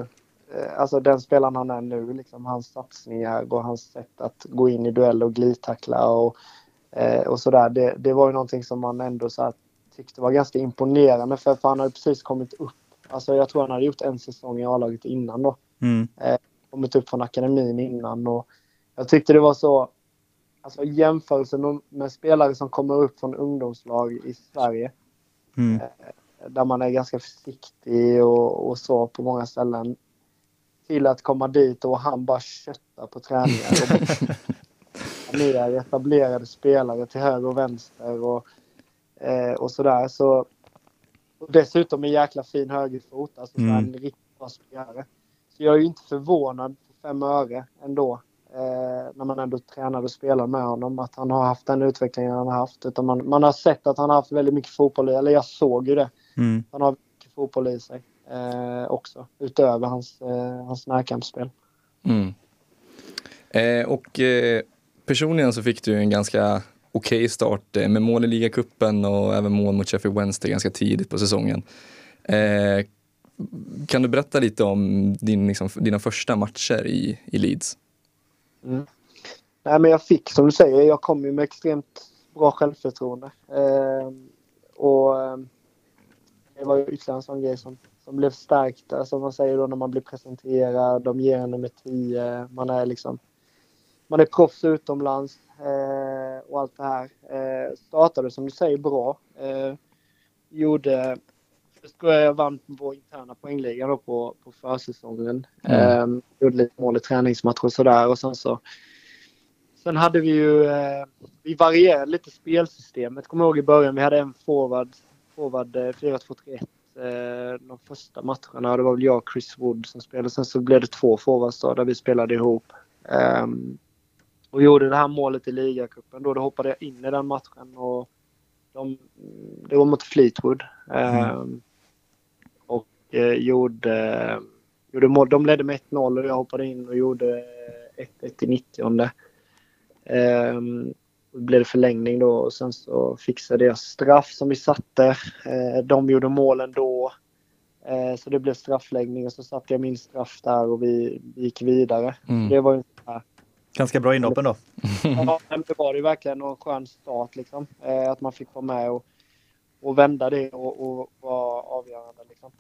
eh, alltså den spelaren han är nu, liksom hans satsningar och hans sätt att gå in i duell och glidtackla och, eh, och sådär. Det, det var ju någonting som man ändå så här, tyckte var ganska imponerande för, för han hade precis kommit upp. Alltså jag tror han hade gjort en säsong i A-laget innan då. Mm. Kommit upp från akademin innan och jag tyckte det var så, alltså jämförelsen med spelare som kommer upp från ungdomslag i Sverige Mm. där man är ganska försiktig och, och så på många ställen till att komma dit och han bara köttar på träningar. Ner etablerade spelare till höger och vänster och, eh, och sådär. Så, och dessutom en jäkla fin högerfot, alltså mm. en riktigt bra spelare. Så jag är ju inte förvånad på fem öre ändå. Eh, när man ändå tränar och spelar med honom, att han har haft den utvecklingen han har haft. Utan man, man har sett att han har haft väldigt mycket fotboll i, eller jag såg ju det. Mm. Han har mycket fotboll i sig eh, också, utöver hans, eh, hans närkampsspel. Mm. Eh, och eh, personligen så fick du en ganska okej start eh, med mål i ligacupen och även mål mot Sheffield Wednesday ganska tidigt på säsongen. Eh, kan du berätta lite om din, liksom, dina första matcher i, i Leeds? Mm. Nej, men jag fick, som du säger, jag kom ju med extremt bra självförtroende. Eh, och ehm, det var ju ytterligare en sån grej som, som blev starkt, alltså man säger då när man blir presenterad, de ger en nummer 10, man är liksom man är proffs utomlands eh, och allt det här. Eh, startade som du säger bra. Eh, gjorde, tror jag jag vann vår interna poängliga då på, på försäsongen. Mm. Eh, gjorde lite mål i träningsmatcher och sådär och sen så Sen hade vi ju, eh, vi varierade lite spelsystemet. Kommer ihåg i början, vi hade en forward, forward eh, 4-2-3-1 eh, de första matcherna. Det var väl jag och Chris Wood som spelade. Sen så blev det två forwards då, där vi spelade ihop. Ehm, och gjorde det här målet i ligacupen. Då, då hoppade jag in i den matchen och de, det var mot Fleetwood. Ehm, och eh, gjorde, gjorde mål. De ledde med 1-0 och jag hoppade in och gjorde 1-1 i 90 Ehm, då blev det förlängning då och sen så fixade jag straff som vi satte. Eh, de gjorde målen då. Eh, så det blev straffläggning och så satte jag min straff där och vi, vi gick vidare. Mm. Det var ju här, Ganska bra inhopp ändå. ja, men det var ju verkligen en skön start liksom. Eh, att man fick vara med och, och vända det och, och vara avgörande liksom.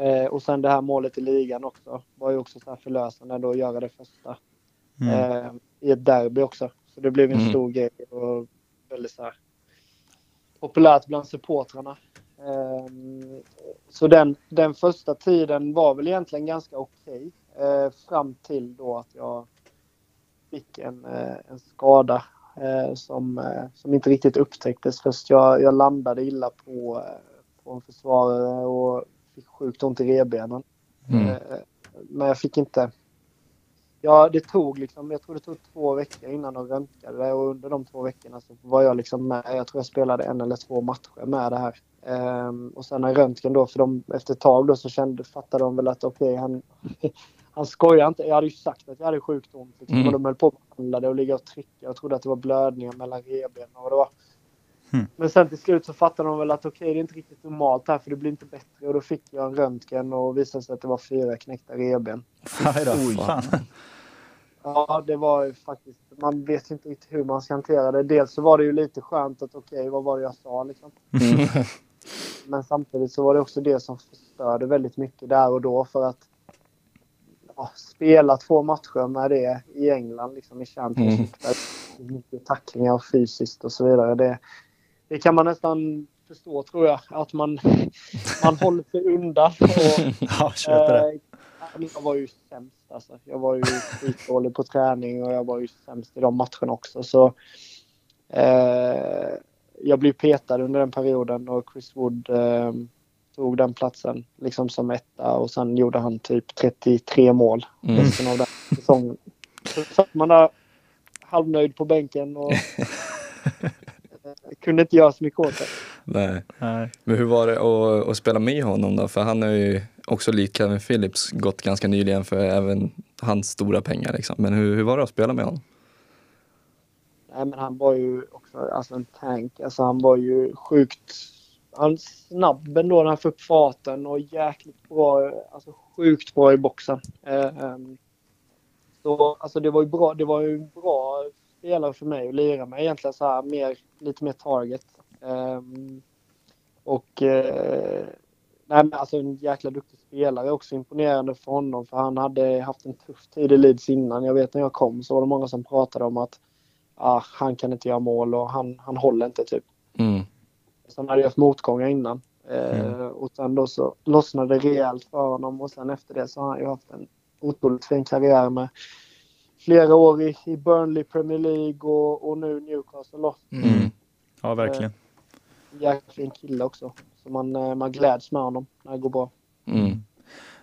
Eh, och sen det här målet i ligan också var ju också så här förlösande då att göra det första. Mm. Eh, I ett derby också. Så det blev en Mm. stor grej och väldigt så här populärt bland supportrarna. Ehm, så den, den första tiden var väl egentligen ganska okej. eh, fram till då att jag fick en, eh, en skada eh, som, eh, som inte riktigt upptäcktes först. Jag, jag landade illa på, eh, på en försvarare och fick sjukt ont i revbenen. Mm. Eh, Men jag fick inte... Ja, det tog liksom, jag tror det tog två veckor innan de röntgade det och under de två veckorna så var jag liksom med. Jag tror jag spelade en eller två matcher med det här. Ehm, och sen när röntgen då, för de, efter ett tag då så kände, fattade de väl att okej, han, han skojar inte. Jag hade ju sagt att jag hade sjukt ont liksom, Mm. och de höll på att behandla det och ligga och trycka. Jag trodde att det var blödningar mellan revbenen och det var. Mm. Men sen till slut så fattade de väl att okej, det är inte riktigt normalt här för det blir inte bättre. Och då fick jag en röntgen och visade sig att det var fyra knäckta revben. Oj. Fan. Ja, det var ju faktiskt... Man vet ju inte riktigt hur man ska hantera det. Dels så var det ju lite skönt att okej, vad var det jag sa liksom? Mm. Men samtidigt så var det också det som förstörde väldigt mycket där och då för att ja, spela två matcher med det i England, liksom i Championship. Där det är mycket tacklingar och fysiskt och så vidare. Det, det kan man nästan förstå tror jag, att man, man håller sig undan. Och, Ja, köper det. Eh, Jag var ju sämst alltså. Jag var ju skitdålig på träning och jag var ju sämst i de matcherna också. Så, eh, jag blev petad under den perioden och Chris Wood eh, tog den platsen liksom som etta och sen gjorde han typ 33 mål Mm. resten av den säsongen. Så satt man där halvnöjd på bänken och kunde inte göra så mycket åt det. Nej. Nej. Men hur var det att, att spela med honom då? För han har ju också likt Kevin Phillips gått ganska nyligen för även hans stora pengar liksom. Men hur, hur var det att spela med honom? Nej, men han var ju också alltså en tank. Alltså han var ju sjukt han snabb ändå när han fick upp farten och jäkligt bra, alltså sjukt bra i boxen. Eh, ehm, så alltså det var ju bra, det var ju bra spelare för mig att lira med egentligen så här mer, lite mer target. Ehm, och eh, nej men alltså en jäkla duktig spelare också imponerande för honom för han hade haft en tuff tid i Leeds innan. Jag vet när jag kom så var det många som pratade om att ah, han kan inte göra mål och han, han håller inte typ. Mm. Så han hade haft motgångar innan. Eh, och sen då så lossnade det rejält för honom och sen efter det så har han ju haft en otroligt fin karriär med flera år i, i Burnley Premier League och, och nu Newcastle. då. Mm. Ja, verkligen. Jäkligt fin kille också. Så man, eh, man gläds med honom när det går bra. Mm.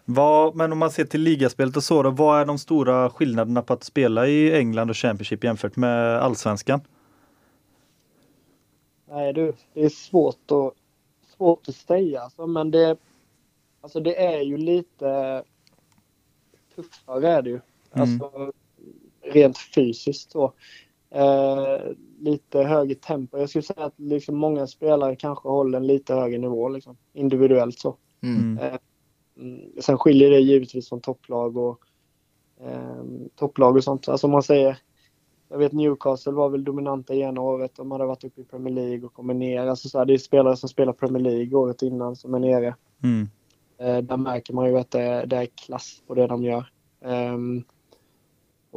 Vad, men om man ser till ligaspelet och så då, vad är de stora skillnaderna på att spela i England och Championship jämfört med allsvenskan? Nej du, det är svårt att, svårt att säga alltså, men det, alltså det är ju lite tuffare är det ju. Alltså rent fysiskt så. Eh, lite högre tempo. Jag skulle säga att liksom många spelare kanske håller en lite högre nivå liksom, individuellt så. Mm. Mm. Mm, sen skiljer det givetvis från topplag och eh, topplag och sånt. Alltså man säger, jag vet Newcastle var väl dominanta i ena året. De hade varit uppe i Premier League och kommer ner. Alltså så här, det är spelare som spelar Premier League året innan som är nere. Mm. Eh, där märker man ju att det, är- det är klass på det de gör. Ehm,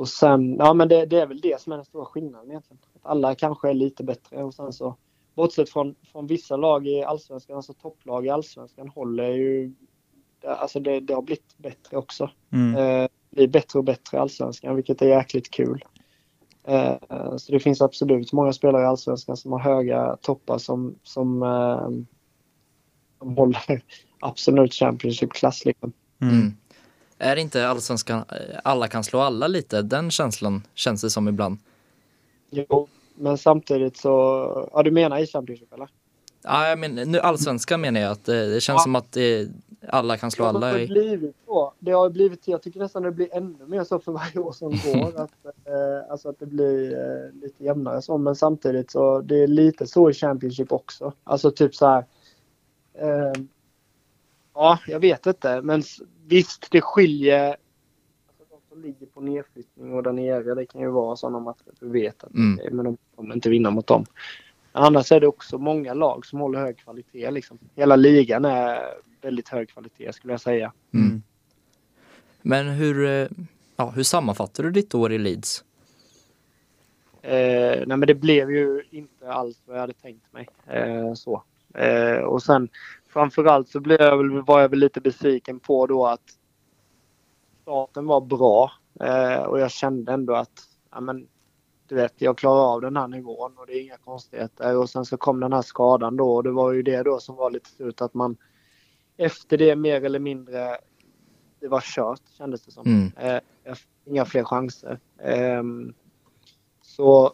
och sen, ja men det, det är väl det som är den stora skillnaden egentligen. Att alla kanske är lite bättre och sen så bortsett från, från vissa lag i allsvenskan, alltså topplag i allsvenskan håller ju, alltså det, det har blivit bättre också. Mm. Eh, blir bättre och bättre i allsvenskan, vilket är jäkligt kul. Eh, så det finns absolut många spelare i allsvenskan som har höga toppar som, som, eh, som håller absolut Championship-klass. Liksom. Mm. Är det inte allsvenskan, eh, alla kan slå alla lite? Den känslan känns det som ibland. Jo, men samtidigt så... Ja, du menar i Championship eller? Ja, jag men, nu allsvenskan menar jag att det, det känns Ja. som att det, alla kan slå Det alla har i... blivit så. Det har blivit, jag tycker nästan det blir ännu mer så för varje år som går. att, eh, alltså att det blir eh, lite jämnare så. Men samtidigt så det är lite så i Championship också. Alltså typ så här. Eh, ja, jag vet inte. Men visst, det skiljer. Alltså de som ligger på nedflyttning och där nere, det kan ju vara sådana matcher att du vet att Mm. men de kommer inte vinna mot dem. Annars är det också många lag som håller hög kvalitet. Liksom. Hela ligan är väldigt hög kvalitet skulle jag säga. Mm. Men hur, eh, ja, hur sammanfattar du ditt år i Leeds? Eh, nej men det blev ju inte alls vad jag hade tänkt mig. Eh, så. Eh, och sen framförallt så blev jag väl, var jag väl lite besviken på då att starten var bra. Eh, och jag kände ändå att ja, men, du vet, jag klarar av den här nivån och det är inga konstigheter. Och sen så kom den här skadan då och det var ju det då som var lite slut att man efter det mer eller mindre det var kört kändes det som. Mm. Eh, inga fler chanser. Ehm, så,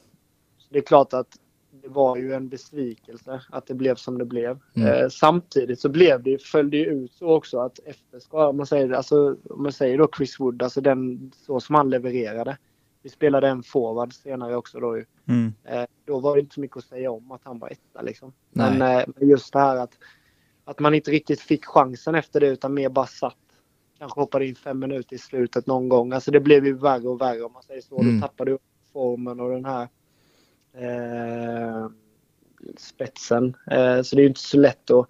så det är klart att det var ju en besvikelse att det blev som det blev. Mm. Eh, samtidigt så blev det, följde ju ut så också att efter skadan, om man säger, alltså, om man säger då Chris Wood, alltså den så som han levererade. Vi spelade en forward senare också då ju. Mm. Eh, då var det inte så mycket att säga om att han var etta liksom. Men, eh, men just det här att, att man inte riktigt fick chansen efter det utan mer bara satt. Kanske hoppade in fem minuter i slutet någon gång. Alltså det blev ju värre och värre om man säger så. Mm. Då tappade du formen och den här eh, spetsen. Eh, så det är inte så lätt att,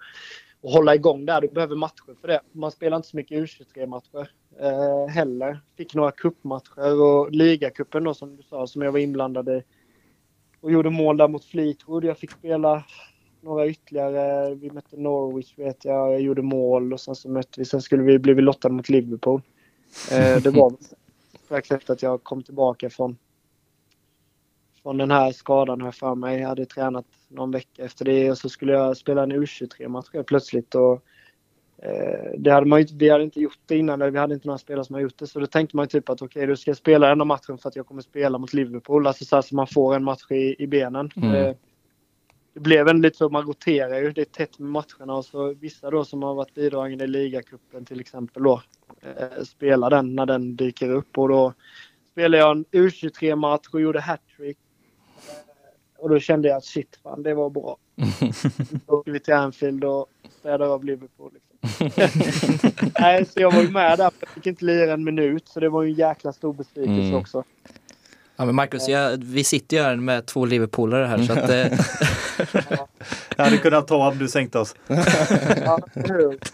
att hålla igång där. Du behöver matcher för det. Man spelar inte så mycket U23-matcher eh, heller. Fick några kuppmatcher och ligacupen då som du sa som jag var inblandad i. Och gjorde mål där mot Fleetwood. Jag fick spela några ytterligare. Vi mötte Norwich vet jag. Jag gjorde mål och sen så mötte vi. Sen skulle vi bli lottade mot Liverpool. Eh, det var strax efter att jag kom tillbaka från från den här skadan har jag för mig. Jag hade tränat någon vecka efter det och så skulle jag spela en U23-match helt plötsligt. Och, eh, det hade man ju, vi hade inte gjort det innan, eller vi hade inte några spelare som har gjort det. Så då tänkte man typ att okej, du ska spela den här matchen för att jag kommer spela mot Liverpool. Alltså så, här, så man får en match i, i benen. Mm. Eh, det blev en lite så, man roterar ju. Det är tätt med matcherna och så vissa då som har varit bidragande i ligacupen till exempel då eh, spelar den när den dyker upp och då spelade jag en U23-match och gjorde hattrick. Och då kände jag att shit, fan, det var bra. Då åkte vi till Anfield och städade av Liverpool. Liksom. Nej, så jag var ju med där. Jag fick inte lira en minut, så det var ju en jäkla stor besvikelse Mm. också. Ja, men Marcus, jag, vi sitter ju här med två Liverpoolare här så att eh, Jag hade kunnat ta om du sänkte oss. Ja?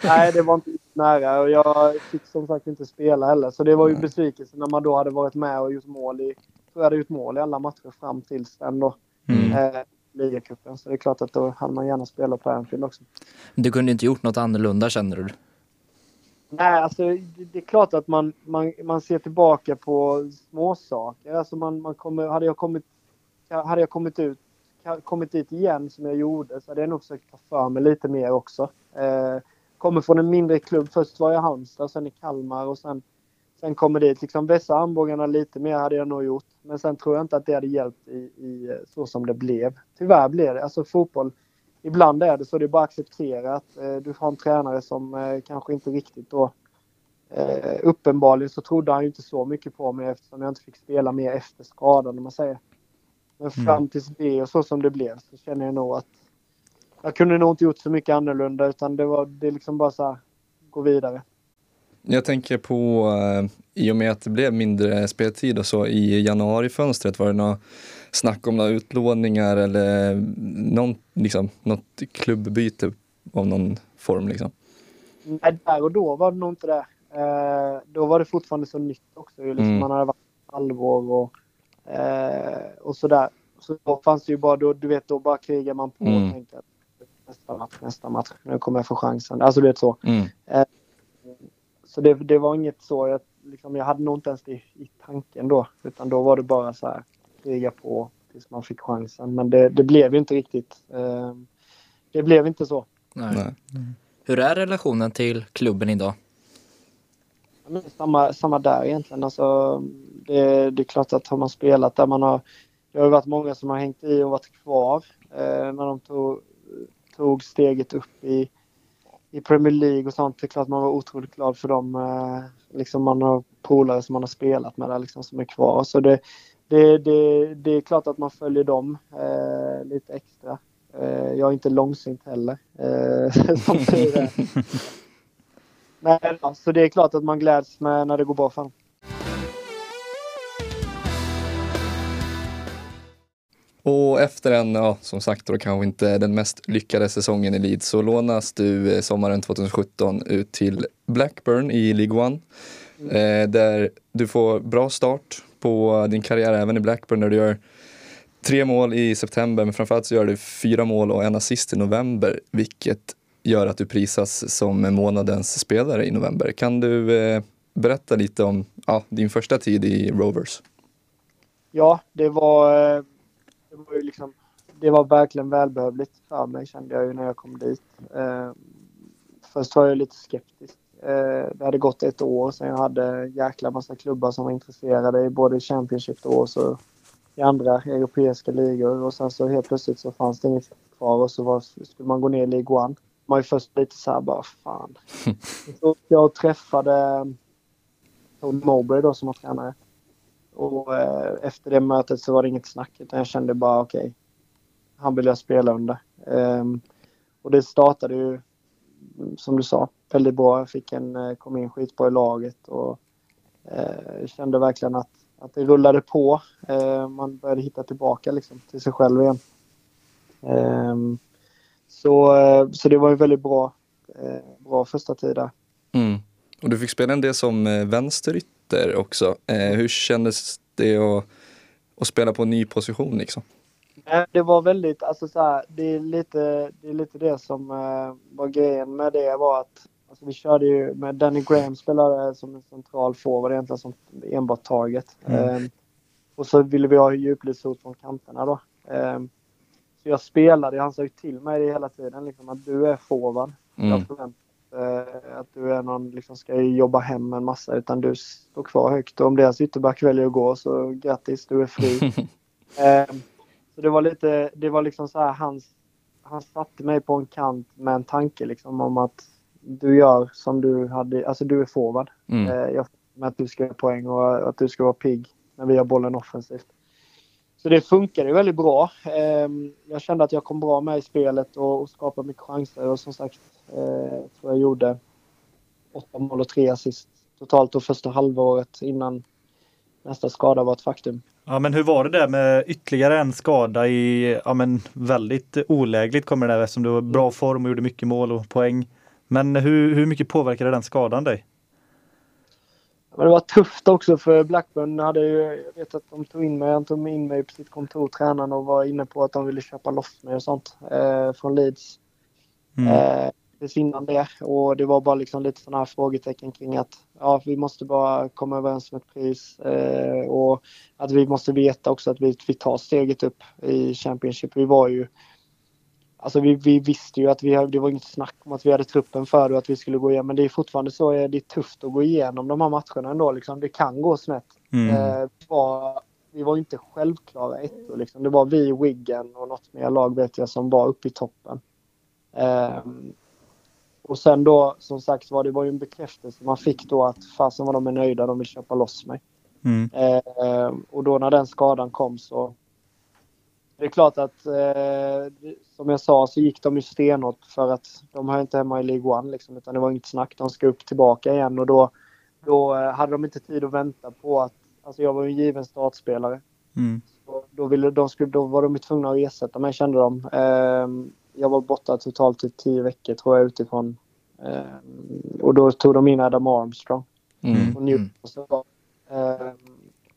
Nej, det var inte nära och jag fick som sagt inte spela heller. Så det var ju besvikelse när man då hade varit med och gjort mål i, jag tror jag hade gjort mål i alla matcher fram tills den då. Mm. Eh, ligacupen. Så det är klart att då hade man gärna spelat på Anfield också. du kunde inte gjort något annorlunda känner du? Nej, alltså det, det är klart att man, man, man ser tillbaka på småsaker. Alltså man, man kommer, hade jag kommit, hade jag kommit ut kommit dit igen som jag gjorde så hade jag nog försökt ta för mig lite mer också. Eh, kommer från en mindre klubb. Först var jag i Halmstad, sen i Kalmar och sen, sen kommer dit. Liksom vässa armbågarna lite mer hade jag nog gjort. Men sen tror jag inte att det hade hjälpt i, i så som det blev. Tyvärr blev det. Alltså fotboll, ibland är det så. Det är bara att acceptera att eh, du har en tränare som eh, kanske inte riktigt då Eh, uppenbarligen så trodde han ju inte så mycket på mig eftersom jag inte fick spela mer efter skadan om man säger. Men fram tills det och så som det blev så känner jag nog att jag kunde nog inte gjort så mycket annorlunda utan det var det liksom bara så här, gå vidare. Jag tänker på, eh, i och med att det blev mindre speltid och så i januarifönstret, var det något snack om några utlåningar eller någon, liksom, något klubbbyte av någon form liksom? Nej, där och då var det nog inte det. Eh, då var det fortfarande så nytt också. Liksom, Mm. Man hade varit halvår och, eh, och sådär. Så då fanns det ju bara, då, du vet, då bara krigar man på Mm. och tänker att nästa match, nästa match, nu kommer jag få chansen. Alltså du vet så. Mm. Så det, det var inget så, jag, liksom, jag hade nog inte ens det i tanken då. Utan då var det bara så här, kriga på tills man fick chansen. Men det, det blev ju inte riktigt. Eh, det blev inte så. Nej. Nej. Hur är relationen till klubben idag? Samma, samma där egentligen. Alltså, det, det är klart att har man spelat där man har... Det har ju varit många som har hängt i och varit kvar eh, när de tog, tog steget upp i, i Premier League och sånt. Det är klart man var otroligt glad för dem. Eh, liksom man har polare som man har spelat med där liksom som är kvar. Så det, det, det, det är klart att man följer dem eh, lite extra. Eh, jag är inte långsint heller. Eh, som ja, så det är klart att man gläds med när det går bra för dem. Och efter en, ja, som sagt då kanske inte den mest lyckade säsongen i Leeds så lånas du eh, sommaren 2017 ut till Blackburn i League One. Eh, där du får bra start på din karriär även i Blackburn där du gör tre mål i september men framförallt så gör du fyra mål och en assist i november vilket gör att du prisas som månadens spelare i november. Kan du eh, berätta lite om ja, din första tid i Rovers? Ja, det var, eh, det var ju liksom, det var verkligen välbehövligt för mig kände jag ju när jag kom dit. Eh, först var jag lite skeptisk. Eh, det hade gått ett år sedan jag hade jäkla massa klubbar som var intresserade i både Championship då och så i andra europeiska ligor och sen så helt plötsligt så fanns det inget kvar och så var, skulle man gå ner i League One. Man var ju först lite såhär bara fan. så jag träffade Tony Mowbray då som var tränare. Och eh, efter det mötet så var det inget snack utan jag kände bara okej. Okay, han vill jag spela under. Um, och det startade ju som du sa väldigt bra. Jag fick en, eh, kom in skitbra i laget och eh, kände verkligen att, att det rullade på. Eh, man började hitta tillbaka liksom, till sig själv igen. Ehm, så, eh, så det var en väldigt bra, eh, bra första tid där. Mm. Och du fick spela en del som eh, vänsterytter också. hur kändes det att, att spela på en ny position liksom? Det var väldigt, alltså så här, det är lite det, är lite det som uh, var grejen med det var att alltså vi körde ju med Danny Graham spelade som en central forward egentligen som enbart target. Mm. Um, och så ville vi ha djupledshot från kanterna då. Um, så jag spelade, han sa ju till mig det hela tiden liksom att du är forward. Mm. Jag förväntar uh, att du är någon, liksom ska jobba hem en massa utan du står kvar högt och om deras ytterback väljer att gå så grattis, du är fri. um, Så det var lite, det var liksom så här hans, han satte mig på en kant med en tanke liksom om att du gör som du hade, alltså du är forward. Mm. Eh, jag, med att du ska göra poäng och att du ska vara pigg när vi har bollen offensivt. Så det funkade väldigt bra. Ehm, jag kände att jag kom bra med i spelet och, skapade mycket chanser och som sagt eh, tror jag gjorde åtta mål och tre assist totalt och första halvåret innan nästa skada var ett faktum. Ja men hur var det där med ytterligare en skada i, ja men väldigt olägligt kommer det där eftersom du var bra form och gjorde mycket mål och poäng. Men hur, hur mycket påverkade den skadan dig? Men det var tufft också för Blackburn hade ju, jag vet att de tog in mig, han tog in mig på sitt kontor, tränaren, och var inne på att de ville köpa loss mig och sånt eh, från Leeds. Mm. Eh, precis innan det och det var bara liksom lite sådana här frågetecken kring att ja, vi måste bara komma överens om ett pris eh, och att vi måste veta också att vi, vi tar steget upp i Championship. Vi var ju Alltså vi, vi visste ju att vi, det var inget snack om att vi hade truppen för och att vi skulle gå igenom. Men det är fortfarande så, det är tufft att gå igenom de här matcherna ändå. Liksom. Det kan gå snett. Mm. Eh, var, vi var inte självklara ettor. Liksom. Det var vi, Wiggen och något mer lag vet jag som var uppe i toppen. Eh, och sen då som sagt var det var ju en bekräftelse man fick då att fasen var de är nöjda, de vill köpa loss mig. Mm. Eh, och då när den skadan kom så det är klart att eh, som jag sa så gick de ju stenhårt för att de har inte hemma i League One liksom, utan det var inget snack. De ska upp tillbaka igen och då, då eh, hade de inte tid att vänta på att, alltså jag var ju en given startspelare. Mm. då, ville, de skulle, då var de tvungna att ersätta mig kände de. Eh, jag var borta totalt i tio veckor tror jag utifrån. Eh, och då tog de in Adam Armstrong. Mm. Och, Newcastle. Eh,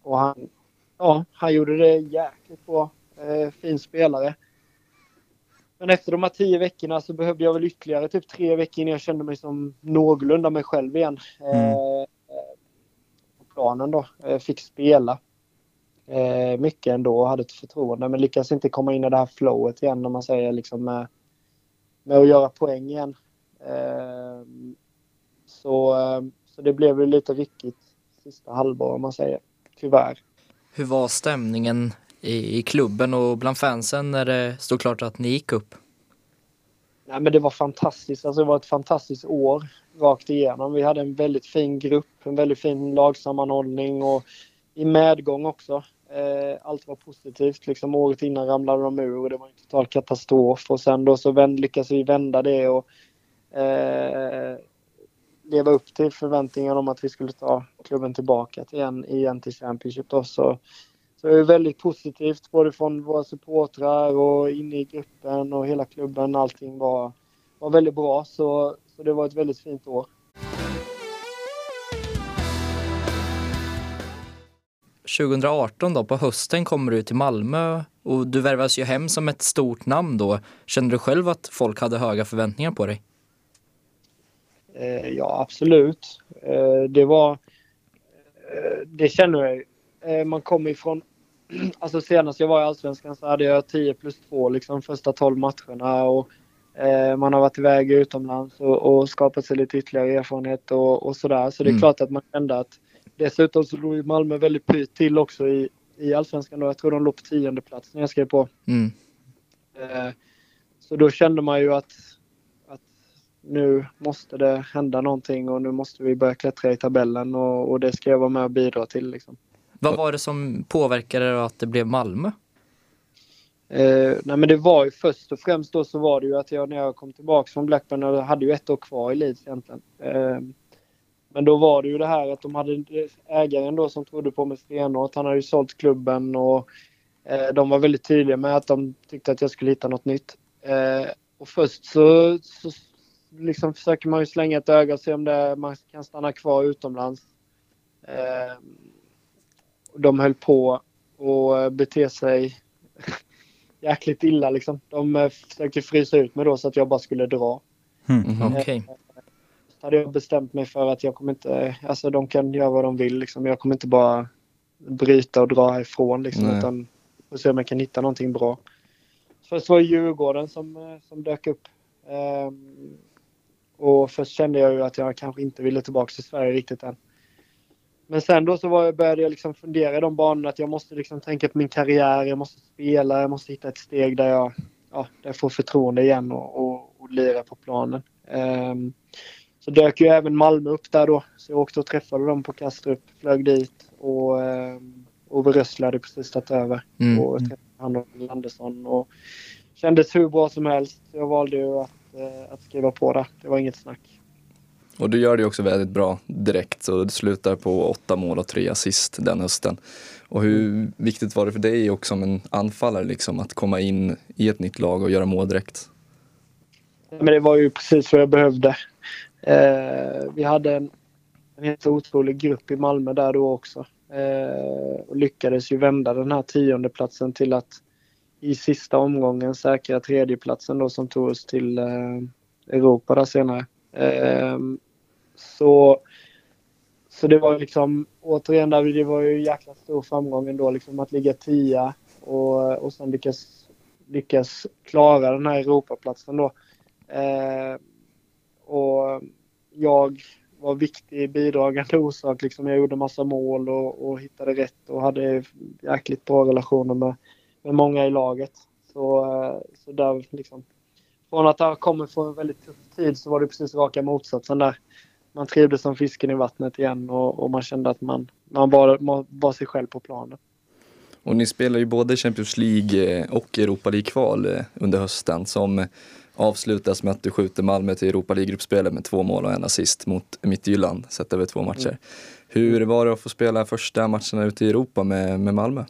och han, ja, han gjorde det jäkligt bra. Eh, fin spelare. Men efter de här tio veckorna så behövde jag väl ytterligare typ tre veckor innan jag kände mig som någorlunda mig själv igen. Mm. Eh, på planen då. Eh, fick spela eh, mycket ändå och hade ett förtroende men lyckades inte komma in i det här flowet igen om man säger liksom med, med att göra poäng igen. Eh, så, eh, så det blev ju lite ryckigt sista halvår om man säger, tyvärr. Hur var stämningen i, i klubben och bland fansen när det stod klart att ni gick upp? Nej, men det var fantastiskt. Alltså, det var ett fantastiskt år rakt igenom. Vi hade en väldigt fin grupp, en väldigt fin lagsammanhållning och i medgång också. Eh, allt var positivt. Liksom, året innan ramlade de ur och det var en total katastrof. Och sen då så vänd, lyckades vi vända det och eh, leva upp till förväntningarna om att vi skulle ta klubben tillbaka till igen, igen till Championship. Då. Så, så det är väldigt positivt både från våra supportrar och inne i gruppen och hela klubben. Allting var, var väldigt bra så, så det var ett väldigt fint år. –2018 då, på hösten kommer du till Malmö och du värvas ju hem som ett stort namn då. Kände du själv att folk hade höga förväntningar på dig? Eh, ja, absolut. Eh, det var... Eh, det känner jag Man kommer ifrån... Alltså senast jag var i Allsvenskan så hade jag 10 plus 2 liksom första 12 matcherna och eh, man har varit iväg utomlands och, och skapat sig lite ytterligare erfarenhet och, och sådär. Så det är mm. klart att man kände att dessutom så låg Malmö väldigt pyrt till också i, i Allsvenskan då. Jag tror de låg på tionde plats när jag skrev på. Mm. Eh, så då kände man ju att nu måste det hända någonting och nu måste vi börja klättra i tabellen och, och det ska jag vara med och bidra till. Liksom. Vad var det som påverkade att det blev Malmö? Eh, nej men det var ju först och främst då så var det ju att jag när jag kom tillbaka från Blackburn jag hade ju ett år kvar i Leeds egentligen. Eh, men då var det ju det här att de hade ägaren då som trodde på mig stenhårt. Han hade ju sålt klubben och eh, de var väldigt tydliga med att de tyckte att jag skulle hitta något nytt. Eh, och först så, så liksom försöker man ju slänga ett öga och se om det, man kan stanna kvar utomlands. Eh, Eh, de höll på att bete sig jäkligt illa liksom. De eh, försökte frysa ut mig då så att jag bara skulle dra. Mm, eh, okay. Så hade jag bestämt mig för att jag kommer inte, alltså de kan göra vad de vill liksom. Jag kommer inte bara bryta och dra ifrån liksom. Nej. Utan får se om jag kan hitta någonting bra. Först var det Djurgården som, eh, som dök upp. Um, och först kände jag ju att jag kanske inte ville tillbaka till Sverige riktigt än. Men sen då så var jag, började jag liksom fundera i de banorna att jag måste liksom tänka på min karriär, jag måste spela, jag måste hitta ett steg där jag, ja, där jag får förtroende igen och, och, och lira på planen. Um, så dök ju även Malmö upp där då, så jag åkte och träffade dem på Kastrup, flög dit och um, Ove Rössle hade precis tagit över mm. och träffade han och Andersson och kändes hur bra som helst. Jag valde ju att Eh, att skriva på det. Det var inget snack. Och du gör det också väldigt bra direkt, så du slutar på åtta mål och tre assist den hösten. Och hur viktigt var det för dig också som en anfallare liksom, att komma in i ett nytt lag och göra mål direkt? Men det var ju precis vad jag behövde. Eh, vi hade en, en helt otrolig grupp i Malmö där då också. Eh, och lyckades ju vända den här tionde platsen till att i sista omgången säkra tredjeplatsen då som tog oss till eh, Europa där senare. Eh, så, så det var liksom återigen där, det var ju jäkla stor framgång ändå liksom att ligga tia och, och sen lyckas, lyckas klara den här Europaplatsen då. Eh, och jag var viktig bidragande orsak. Liksom jag gjorde massa mål och, och hittade rätt och hade jäkligt bra relationer med, med många i laget. Så, eh, så där liksom, från att ha kommit från en väldigt tuff tid så var det precis raka motsatsen där. Man trivdes som fisken i vattnet igen och, och man kände att man, man var, man var sig själv på planen. Och ni spelar ju både Champions League eh, och Europa League-kval eh, under hösten som avslutas med att du skjuter Malmö till Europa League-gruppspelet med två mål och en assist mot Midtjylland sett över två matcher. Mm. Hur var det att få spela första matcherna ute i Europa med, med Malmö?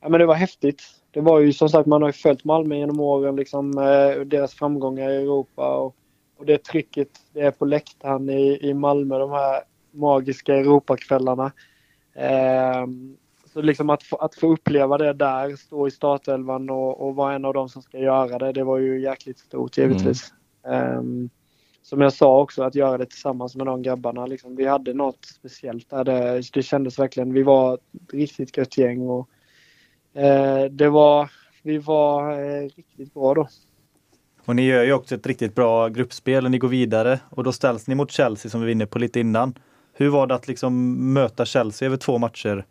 Ja, men det var häftigt. Det var ju som sagt, man har ju följt Malmö genom åren, liksom, eh, deras framgångar i Europa och, och det trycket det är på läktaren i, i Malmö, de här magiska Europakvällarna. Eh, så liksom att få, att få uppleva det där, stå i startelvan och, och vara en av dem som ska göra det, det var ju jäkligt stort givetvis. Mm. Um, som jag sa också, att göra det tillsammans med de grabbarna. Liksom, vi hade något speciellt där. Det, det kändes verkligen, vi var ett riktigt gött gäng och Eh, det var, vi var eh, riktigt bra då. Och ni gör ju också ett riktigt bra gruppspel och ni går vidare och då ställs ni mot Chelsea som vi var inne på lite innan. Hur var det att liksom möta Chelsea över två matcher?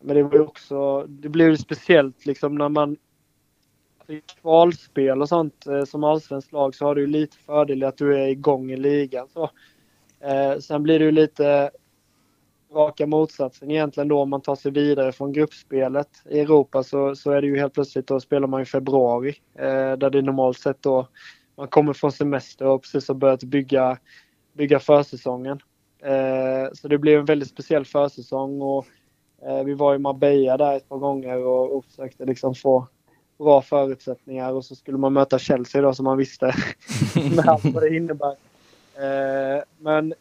Men det var ju också, det blev speciellt liksom när man i kvalspel och sånt eh, som allsvenskt lag så har du lite fördel i att du är igång i ligan. Så, eh, sen blir det ju lite raka motsatsen egentligen då om man tar sig vidare från gruppspelet i Europa så, så är det ju helt plötsligt då spelar man i februari eh, där det normalt sett då man kommer från semester och precis har börjat bygga, bygga försäsongen. Eh, så det blev en väldigt speciell försäsong och eh, vi var i Marbella där ett par gånger och, och försökte liksom få bra förutsättningar och så skulle man möta Chelsea då som man visste med allt vad det innebär. Eh, men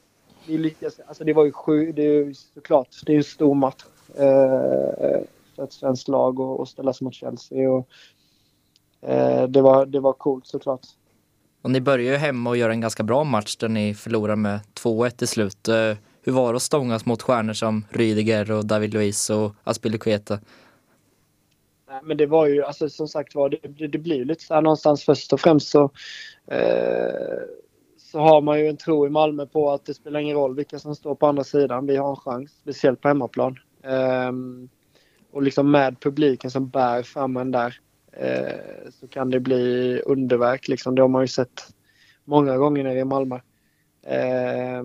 vi lyckades, alltså det var ju sju, det är ju såklart, det är en stor match eh, för ett svenskt lag och, ställa sig mot Chelsea. Och, eh, det, var, det var coolt såklart. Och ni börjar ju hemma och gör en ganska bra match där ni förlorar med 2-1 till slut. Eh, hur var det att stångas mot stjärnor som Rydiger och David Luiz och Aspilicueta? Nej, men det var ju, alltså som sagt var, det, det, det blir lite så här någonstans först och främst så eh, så har man ju en tro i Malmö på att det spelar ingen roll vilka som står på andra sidan. Vi har en chans, speciellt på hemmaplan. Um, och liksom med publiken som bär fram en där uh, så kan det bli underverk. Liksom. Det har man ju sett många gånger nere i Malmö. Uh,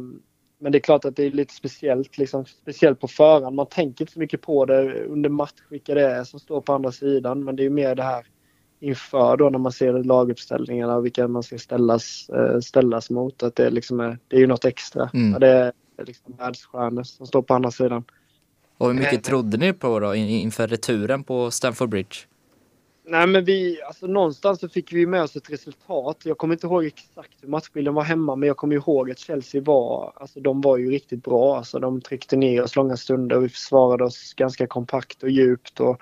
men det är klart att det är lite speciellt, liksom, speciellt på förhand. Man tänker inte så mycket på det under match, vilka det är som står på andra sidan. Men det är ju mer det här inför då när man ser laguppställningarna och vilka man ska ställas, eh, ställas mot. Att det, liksom är, det är ju något extra. Mm. Det är liksom världsstjärnor som står på andra sidan. Och hur mycket trodde ni på då inför returen på Stamford Bridge? Nej men vi, alltså någonstans så fick vi med oss ett resultat. Jag kommer inte ihåg exakt hur matchbilden var hemma men jag kommer ihåg att Chelsea var, alltså de var ju riktigt bra. Alltså de tryckte ner oss långa stunder och vi försvarade oss ganska kompakt och djupt. Och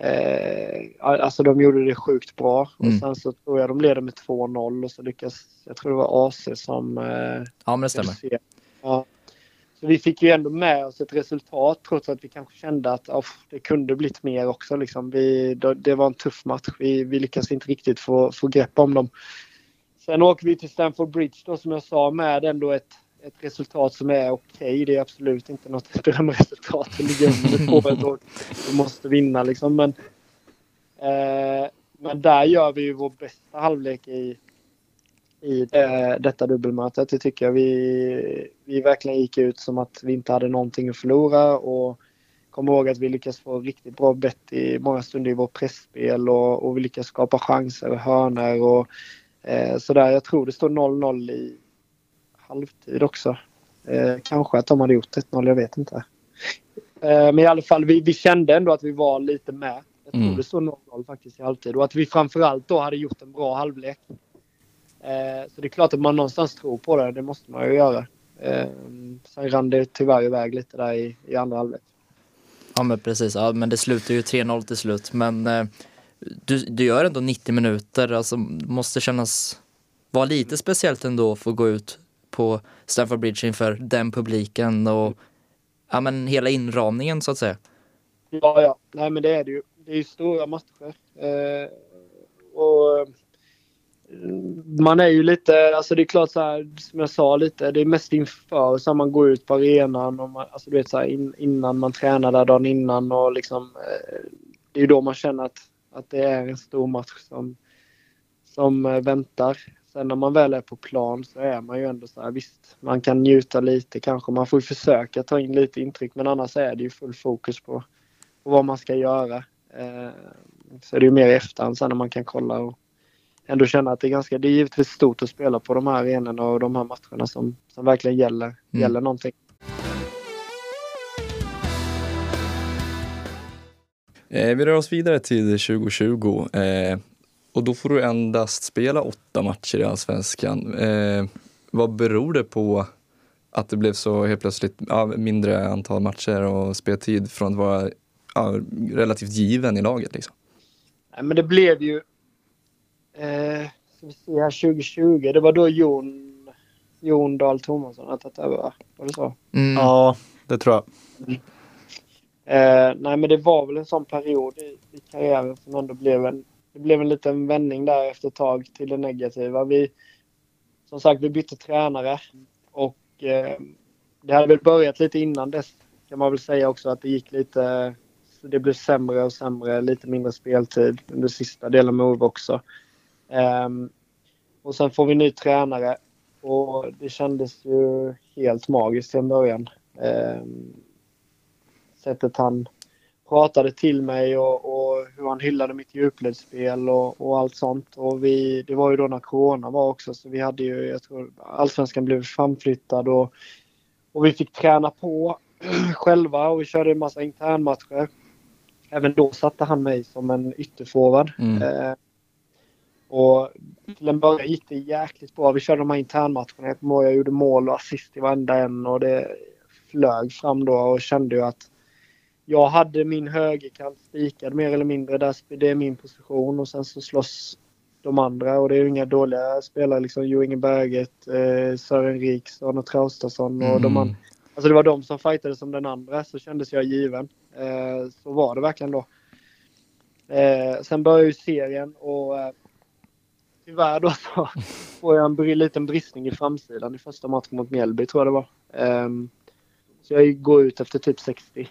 Eh, alltså de gjorde det sjukt bra. Mm. Och sen så tror jag de leder med 2-0 och så lyckas, jag tror det var AC som... Eh, ja men det stämmer. Ja. Så vi fick ju ändå med oss ett resultat trots att vi kanske kände att oh, det kunde blivit mer också. Liksom. Vi, det var en tuff match. Vi, vi lyckades inte riktigt få, få grepp om dem. Sen åker vi till Stamford Bridge då som jag sa med ändå ett ett resultat som är okej. Okay. Det är absolut inte något drömresultat. Det ligger under på ett år. Vi måste vinna liksom. Men, eh, men där gör vi ju vår bästa halvlek i, i det, detta dubbelmötet. Det tycker jag. Vi, vi verkligen gick ut som att vi inte hade någonting att förlora. Och kom ihåg att vi lyckas få riktigt bra bett i många stunder i vårt pressspel och, och vi lyckas skapa chanser och hörnor och eh, sådär. Jag tror det står 0-0 i halvtid också. Eh, kanske att de hade gjort 1-0, jag vet inte. Eh, men i alla fall, vi, vi, kände ändå att vi var lite med. Jag tror mm. det stod 0-0 faktiskt i halvtid. Och att vi framförallt då hade gjort en bra halvlek. Eh, så det är klart att man någonstans tror på det, det måste man ju göra. Eh, sen rann det tyvärr iväg lite där i, i andra halvlek. Ja men precis, ja, men det slutar ju 3-0 till slut. Men eh, du, du gör ändå 90 minuter, alltså måste kännas vara lite speciellt ändå att få gå ut på Stamford Bridge inför den publiken och ja, men hela inramningen så att säga. Ja, ja. Nej, men det är det ju. Det är ju stora matcher. Eh, och man är ju lite, alltså det är klart så här, som jag sa lite, det är mest inför så man går ut på arenan och man, alltså du vet så här, in, innan man tränar där dagen innan och liksom eh, det är ju då man känner att, att det är en stor match som, som eh, väntar. Sen när man väl är på plan så är man ju ändå så här, visst, man kan njuta lite kanske. Man får försöka ta in lite intryck men annars är det ju full fokus på, på vad man ska göra. Eh, så är det ju mer i efterhand sen när man kan kolla och ändå känna att det är ganska, det är givetvis stort att spela på de här arenorna och de här matcherna som, som verkligen gäller, mm. gäller någonting. Eh, vi rör oss vidare till 2020. Eh, och då får du endast spela åtta matcher i Allsvenskan. Eh, vad beror det på att det blev så helt plötsligt ja, mindre antal matcher och speltid från att vara ja, relativt given i laget? Liksom? Nej, men det blev ju... Eh, ska vi se här, 2020, det var då Jon, Jon Dahl Tomasson hade tagit över, Var det så? Mm. Ja, det tror jag. Mm. Eh, nej, men det var väl en sån period i, i karriären som ändå blev en det blev en liten vändning där efter ett tag till det negativa. Vi, som sagt, vi bytte tränare och eh, det hade väl börjat lite innan dess kan man väl säga också att det gick lite det blev sämre och sämre, lite mindre speltid under sista delen med Ove också. Eh, och sen får vi ny tränare och det kändes ju helt magiskt i början. Eh, sättet han pratade till mig och, och hur han hyllade mitt djupledsspel och, och, allt sånt. Och vi, det var ju då när corona var också så vi hade ju, jag tror allsvenskan blev framflyttad och, och vi fick träna på själva och vi körde en massa internmatcher. Även då satte han mig som en ytterforward. Mm. Eh, och till en början gick det jäkligt bra. Vi körde de här internmatcherna. Jag kommer ihåg jag gjorde mål och assist i varenda en och det flög fram då och kände ju att jag hade min högerkant spikad mer eller mindre. Där, det är min position och sen så slåss de andra och det är ju inga dåliga spelare liksom. Jo Inge Berget, eh, Sören Riksson och Traustason och mm. de andra. Alltså det var de som fightade som den andra så kändes jag given. Eh, så var det verkligen då. Eh, sen började ju serien och eh, tyvärr då så får jag en liten bristning i framsidan i första matchen mot Mjällby tror jag det var. Eh, så jag går ut efter typ 60.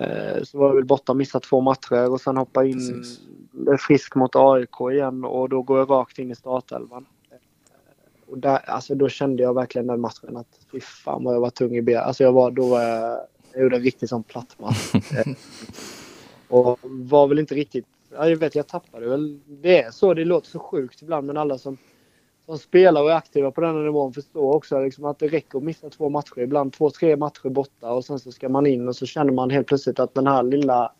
Eh, så var jag väl borta och missat två matcher och sen hoppa in Precis. frisk mot AIK igen och då går jag rakt in i startelvan. Eh, och där, alltså då kände jag verkligen den matchen att fy fan vad jag var tung i ben. Alltså jag var, då var jag, jag gjorde en riktig sån platt match. Eh, och var väl inte riktigt, jag vet jag tappade väl. Det är så, det låter så sjukt ibland men alla som som spelar och är aktiva på den nivån förstår också liksom att det räcker att missa två matcher, ibland två, tre matcher borta och sen så ska man in och så känner man helt plötsligt att den här lilla,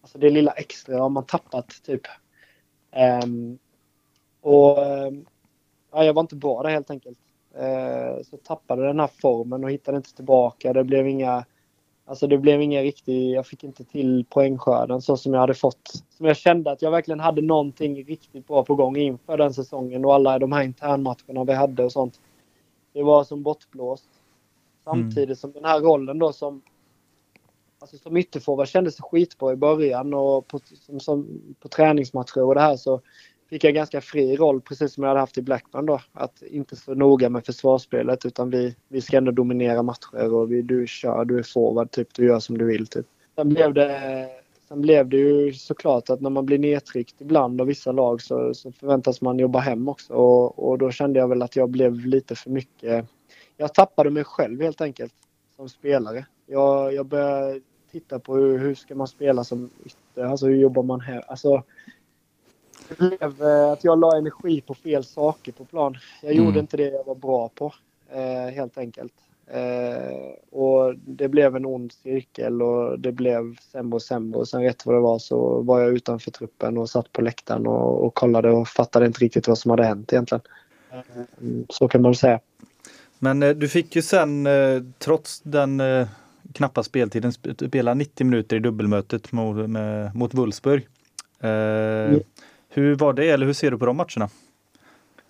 alltså det lilla extra har man tappat typ. Um, och ehm, ja, jag var inte bra där helt enkelt. Uh, så tappade den här formen och hittade inte tillbaka. Det blev inga Alltså det blev ingen riktig, jag fick inte till poängskörden så som jag hade fått. Som jag kände att jag verkligen hade någonting riktigt bra på gång inför den säsongen och alla de här internmatcherna vi hade och sånt. Det var som bortblåst. Samtidigt mm. som den här rollen då som Alltså som ytterforward kändes det skitbra i början och på, som, som, på träningsmatcher och det här så fick jag ganska fri roll, precis som jag hade haft i Blackburn då. Att inte så noga med försvarsspelet utan vi, vi ska ändå dominera matcher och vi, du kör, du är forward, typ, du gör som du vill. Typ. Sen blev det, sen blev det ju såklart att när man blir nedtryckt ibland av vissa lag så, så förväntas man jobba hem också och, och då kände jag väl att jag blev lite för mycket... Jag tappade mig själv helt enkelt som spelare. Jag, jag började titta på hur, hur ska man spela som ytter, alltså hur jobbar man här? Alltså, blev eh, att jag la energi på fel saker på plan. Jag mm. gjorde inte det jag var bra på, eh, helt enkelt. Eh, och det blev en ond cirkel och det blev sämre och sämre. Och sen rätt vad det var så var jag utanför truppen och satt på läktaren och, och kollade och fattade inte riktigt vad som hade hänt egentligen. Så kan man säga. Men du fick ju sen, trots den knappa speltiden, spela 90 minuter i dubbelmötet mot, med, mot Wolfsburg. Mm. Hur var det eller hur ser du på de matcherna?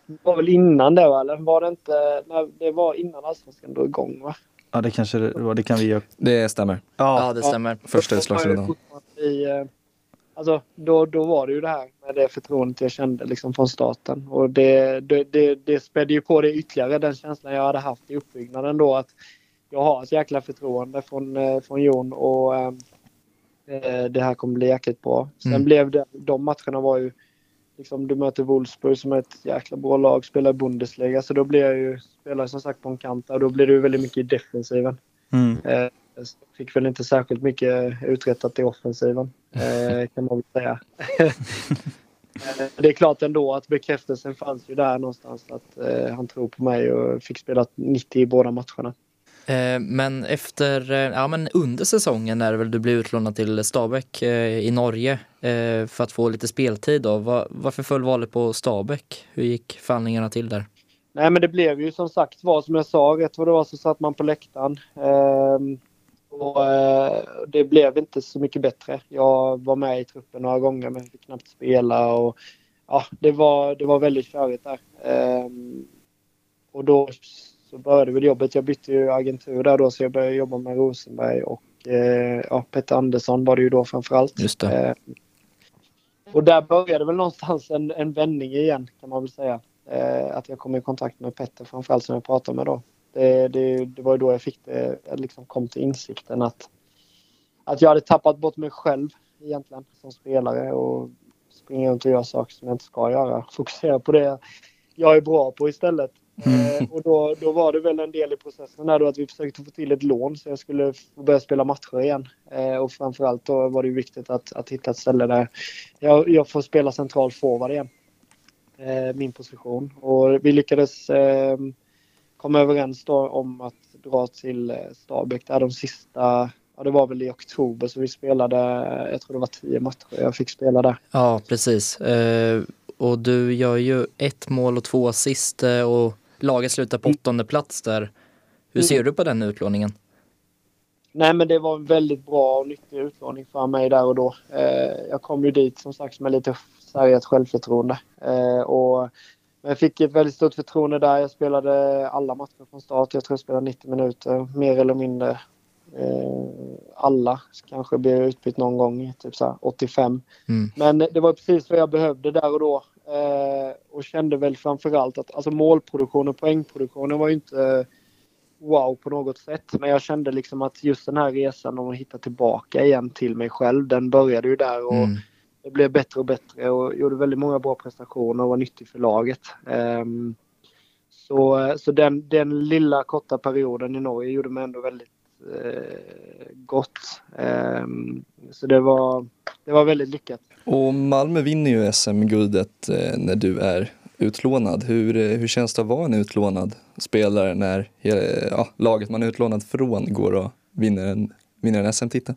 Det var väl innan det eller var det inte? Nej, det var innan allsvenskan drog igång va? Ja det kanske det var, det kan vi göra. Det stämmer. Ja, ja det stämmer. Ja, Första utslagsrundan. Eh, alltså då, då var det ju det här med det förtroendet jag kände liksom från starten. Och det, det, det, det spädde ju på det ytterligare den känslan jag hade haft i uppbyggnaden då att jag har ett jäkla förtroende från, eh, från Jon och äh, det här kommer bli jäkligt bra. Sen mm. blev det, de matcherna var ju liksom, du möter Wolfsburg som är ett jäkla bra lag, spelar Bundesliga. Så då blir jag ju, spelar som sagt på en kant och då blir det väldigt mycket i defensiven. Mm. Eh, fick väl inte särskilt mycket uträttat i offensiven, eh, kan man väl säga. Eh, det är klart ändå att bekräftelsen fanns ju där någonstans att eh, han tror på mig och fick spela 90 i båda matcherna. Eh, men efter, eh, ja men under säsongen när väl du blev utlånad till Stabäck eh, i Norge för att få lite speltid då. varför föll valet på Stabäck? Hur gick förhandlingarna till där? Nej men det blev ju som sagt var som jag sa, rätt vad det var så satt man på läktaren. Ehm, och det blev inte så mycket bättre. Jag var med i truppen några gånger men fick knappt spela och ja, det var, det var väldigt körigt där. Ehm, och då så började väl jobbet. Jag bytte ju agentur där då så jag började jobba med Rosenberg och eh, ja, Petter Andersson var det ju då framförallt. Just. Eh, och där började väl någonstans en, en vändning igen kan man väl säga. Eh, att jag kom i kontakt med Petter framförallt som jag pratade med då. Det, det, det var ju då jag fick det, jag liksom kom till insikten att, att jag hade tappat bort mig själv egentligen som spelare och springa runt och göra saker som jag inte ska göra. Fokusera på det jag är bra på istället. Eh, och då, då var det väl en del i processen där då att vi försökte få till ett lån så jag skulle få börja spela matcher igen. Eh, och framförallt då var det viktigt att, att hitta ett ställe där jag, jag får spela central forward igen. Eh, min position. Och vi lyckades eh, komma överens då om att dra till eh, Stabäck där de sista Ja, det var väl i oktober så vi spelade, jag tror det var tio matcher jag fick spela där. Ja, precis. Eh, och du gör ju ett mål och två assist eh, och laget slutar på åttonde plats där. Hur ser du på den utlåningen? Nej, men det var en väldigt bra och nyttig utlåning för mig där och då. Eh, jag kom ju dit som sagt med lite sargat självförtroende. Eh, och jag fick ett väldigt stort förtroende där. Jag spelade alla matcher från start. Jag tror jag spelade 90 minuter, mer eller mindre. alla kanske blev utbytt någon gång, typ så 85. Mm. Men det var precis vad jag behövde där och då. Och kände väl framförallt att alltså målproduktionen och poängproduktionen var ju inte wow på något sätt. Men jag kände liksom att just den här resan om att hitta tillbaka igen till mig själv, den började ju där och mm. det blev bättre och bättre och gjorde väldigt många bra prestationer och var nyttig för laget. Um, så så den, den lilla korta perioden i Norge gjorde mig ändå väldigt gott. Um, så det var, det var väldigt lyckat. Och Malmö vinner ju SM-guldet eh, när du är utlånad. Hur, eh, hur känns det att vara en utlånad spelare när ja, laget man är utlånad från går och vinner en, vinner en SM-titel?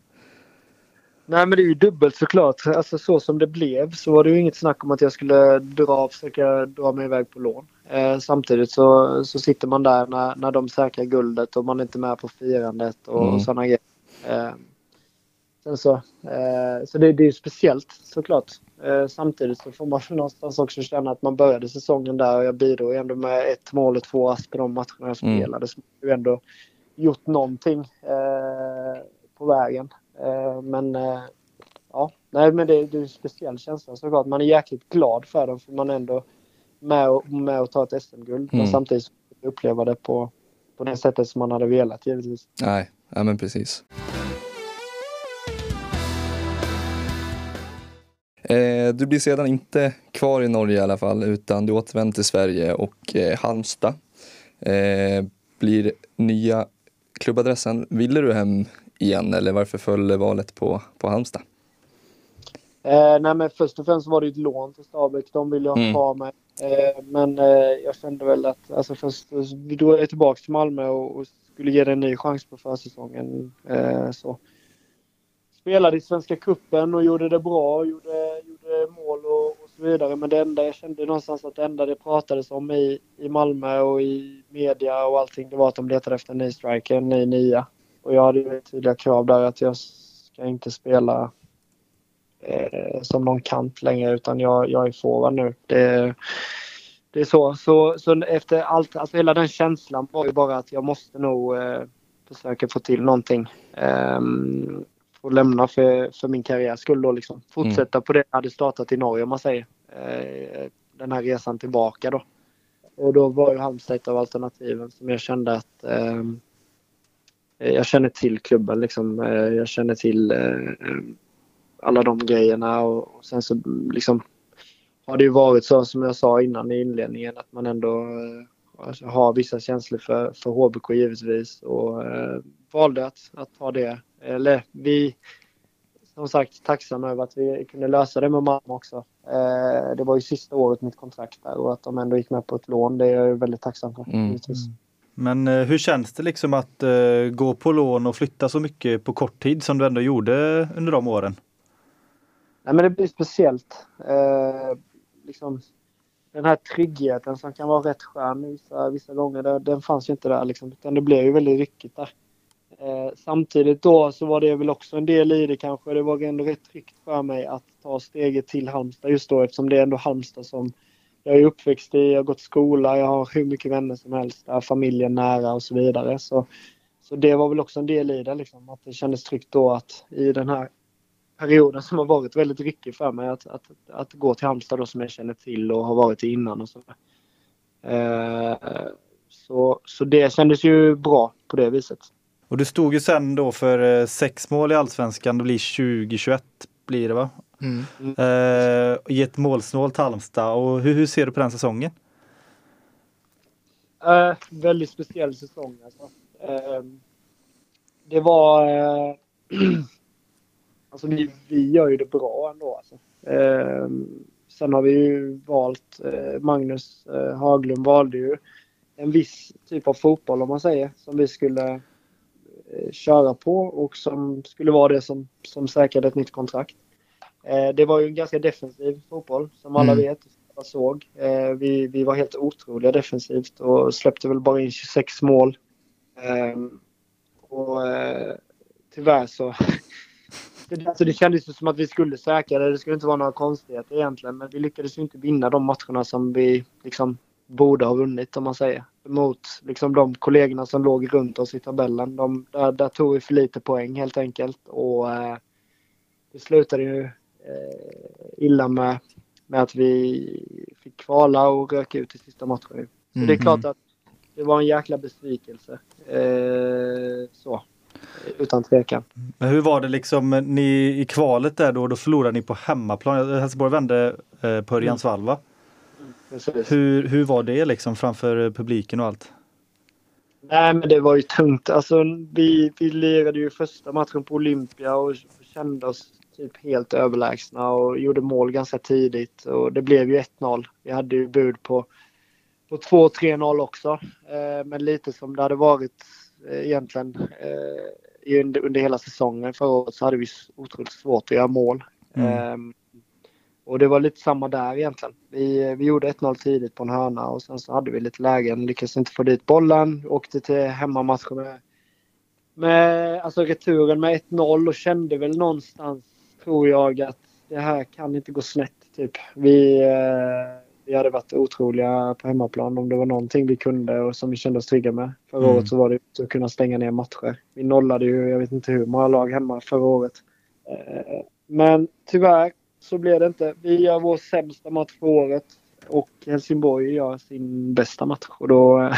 Nej men det är ju dubbelt såklart. Alltså så som det blev så var det ju inget snack om att jag skulle dra, försöka dra mig iväg på lån. Eh, samtidigt så, så sitter man där när, när de säkrar guldet och man är inte med på firandet och, mm. sådana grejer. Eh, sen så eh, så det, det är speciellt såklart. Eh, samtidigt så får man någonstans också känna att man började säsongen där och jag bidrog ändå med ett mål och två ass på de matcherna jag mm. spelade. Mm. Så jag har ändå gjort någonting eh, på vägen. Eh, men eh, ja, nej men det, det är en speciell känsla såklart. Man är jäkligt glad för dem för man är ändå med och, med och tar ett SM-guld. Mm. Men samtidigt uppleva det på, på det sättet som man hade velat givetvis. Nej, ja men precis. Eh, du blir sedan inte kvar i Norge i alla fall utan du återvänder till Sverige och eh, Halmstad eh, blir nya klubbadressen. Ville du hem igen eller varför föll valet på, på Halmstad? Eh, nej men först och främst var det ett lån till Stabäck. De ville jag mm. ha mig. Eh, men eh, jag kände väl att alltså först då är jag tillbaka till Malmö och, och skulle ge det en ny chans på försäsongen. Eh, så spelade i Svenska Kuppen och gjorde det bra, gjorde, gjorde mål och, och, så vidare. Men det enda jag kände någonstans att det enda det pratades om i, i Malmö och i media och allting, det var att de letade efter en ny striker, en ny nia. Och jag hade ju tydliga krav där att jag ska inte spela eh, som någon kant längre utan jag, jag är forward nu. Det, det är så. så. Så efter allt, alltså hela den känslan var ju bara att jag måste nog eh, försöka få till någonting. Um, och lämna för, för min karriärs skull då liksom. Fortsätta mm. på det jag hade startat i Norge om man säger. Eh, den här resan tillbaka då. Och då var ju Halmstad ett av alternativen som jag kände att eh, jag känner till klubben liksom. Eh, jag känner till eh, alla de grejerna och, och, sen så liksom har det ju varit så som jag sa innan i inledningen att man ändå alltså, har vissa känslor för, för HBK givetvis och eh, valde att, att ta det eller vi, som sagt, tacksamma över att vi kunde lösa det med mamma också. Eh, det var ju sista året mitt kontrakt där och att de ändå gick med på ett lån, det är jag väldigt tacksam för. Mm. Men eh, hur känns det liksom att eh, gå på lån och flytta så mycket på kort tid som du ändå gjorde under de åren? Nej, men det blir speciellt. Eh, liksom, den här tryggheten som kan vara rätt skön vissa, vissa gånger, det, den fanns ju inte där. Liksom, utan det blev ju väldigt ryckigt där. Eh, samtidigt då så var det väl också en del i det kanske. Det var ändå rätt tryggt för mig att ta steget till Halmstad just då eftersom det är ändå Halmstad som jag är uppväxt i, jag har gått skola, jag har hur mycket vänner som helst där, familjen nära och så vidare. Så, så det var väl också en del i det liksom, att det kändes tryggt då att i den här perioden som har varit väldigt ryckig för mig att, att, att gå till Halmstad då som jag känner till och har varit i innan och så. Eh, så, så det kändes ju bra på det viset. Och du stod ju sen då för eh, sex mål i Allsvenskan. Det blir 2021 blir det va? Mm. Eh, I ett målsnålt Halmstad. Och hur, hur ser du på den säsongen? Eh, väldigt speciell säsong alltså. Eh, det var... Alltså vi, vi gör ju det bra ändå alltså. Eh, sen har vi ju valt, Magnus Haglund valde ju en viss typ av fotboll om man säger som vi skulle köra på och som skulle vara det som, som säkrade ett nytt kontrakt. Eh, det var ju en ganska defensiv fotboll som alla Mm. vet jag såg. Eh, vi, vi var helt otroliga defensivt och släppte väl bara in 26 mål. Eh, och eh, tyvärr så... det, alltså det kändes ju som att vi skulle säkra det. Det skulle inte vara några konstigheter egentligen. Men vi lyckades ju inte vinna de matcherna som vi liksom borde ha vunnit om man säger. Mot liksom de kollegorna som låg runt oss i tabellen. De, där, där tog vi för lite poäng helt enkelt. Och eh, det slutade ju eh, illa med, med att vi fick kvala och röka ut i sista matchen. Så det är Mhm. klart att det var en jäkla besvikelse. Eh, så. Utan tvekan. Men hur var det liksom ni i kvalet där då? Då förlorade ni på hemmaplan. Helsingborg vände eh, på Örjansvall va? Precis. Hur, hur var det liksom framför publiken och allt? Nej, men det var ju tungt. Alltså, vi, vi lirade ju första matchen på Olympia och kände oss typ helt överlägsna och gjorde mål ganska tidigt. Och det blev ju 1-0. Vi hade ju bud på, på 2-3-0 också. Eh, men lite som det hade varit eh, egentligen eh, i- under, under hela säsongen förra året så hade vi otroligt svårt att göra mål. Mm. Och det var lite samma där egentligen. Vi, vi gjorde 1-0 tidigt på en hörna och sen så hade vi lite lägen. Lyckades inte få dit bollen. Åkte till hemmamatchen med, med alltså returen med 1-0 och kände väl någonstans, tror jag, att det här kan inte gå snett. Typ. Vi, eh, vi hade varit otroliga på hemmaplan om det var någonting vi kunde och som vi kände oss trygga med. Förra Mm. året så var det att kunna stänga ner matcher. Vi nollade ju, jag vet inte hur många lag hemma förra året. Eh, Men tyvärr så blev det inte. Vi gör vår sämsta match för året och Helsingborg gör sin bästa match och då, eh,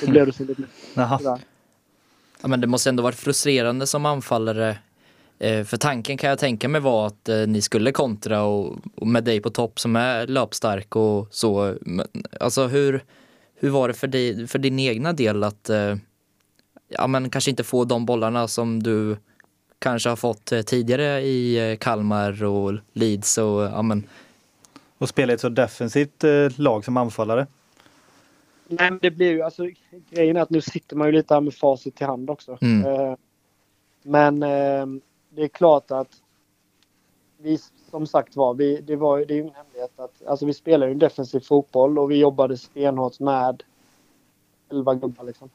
då blev det så lite Jaha. Ja, men det måste ändå varit frustrerande som anfallare. Eh, för tanken kan jag tänka mig var att eh, ni skulle kontra och, och med dig på topp som är löpstark och så. Men, alltså hur, hur var det för, dig, för din egna del att eh, ja, men kanske inte få de bollarna som du kanske har fått eh, tidigare i eh, Kalmar och Leeds och ja, men, Och spela ett så defensivt eh, lag som anfallare. Nej, men det blir ju alltså grejen är att nu sitter man ju lite här med facit i hand också. Mm. Eh, men eh, det är klart att vi som sagt var, vi, det var det är ju ingen hemlighet att alltså vi spelar ju en defensiv fotboll och vi jobbade stenhårt med 11 gubbar liksom.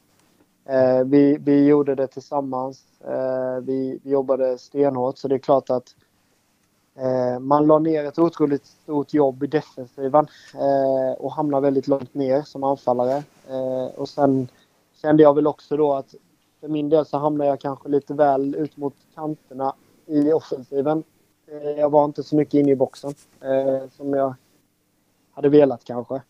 Eh, vi, vi gjorde det tillsammans. Eh, vi, vi jobbade stenhårt så det är klart att eh, man la ner ett otroligt stort jobb i defensiven eh, och hamnade väldigt långt ner som anfallare. Eh, och sen kände jag väl också då att för min del så hamnade jag kanske lite väl ut mot kanterna i offensiven. Eh, jag var inte så mycket inne i boxen eh, som jag hade velat kanske.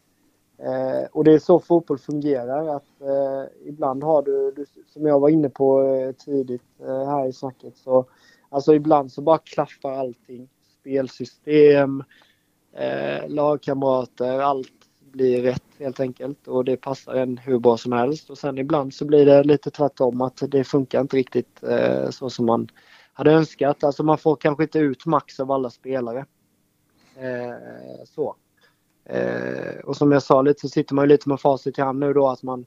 Eh, och det är så fotboll fungerar. Att, eh, ibland har du, du, som jag var inne på eh, tidigt eh, här i snacket, så alltså ibland så bara klaffar allting. Spelsystem, eh, lagkamrater, allt blir rätt helt enkelt. Och det passar en hur bra som helst. Och sen ibland så blir det lite tvärtom att det funkar inte riktigt eh, så som man hade önskat. Alltså man får kanske inte ut max av alla spelare. Eh, så. Eh, och som jag sa lite så sitter man ju lite med facit i hand nu då att man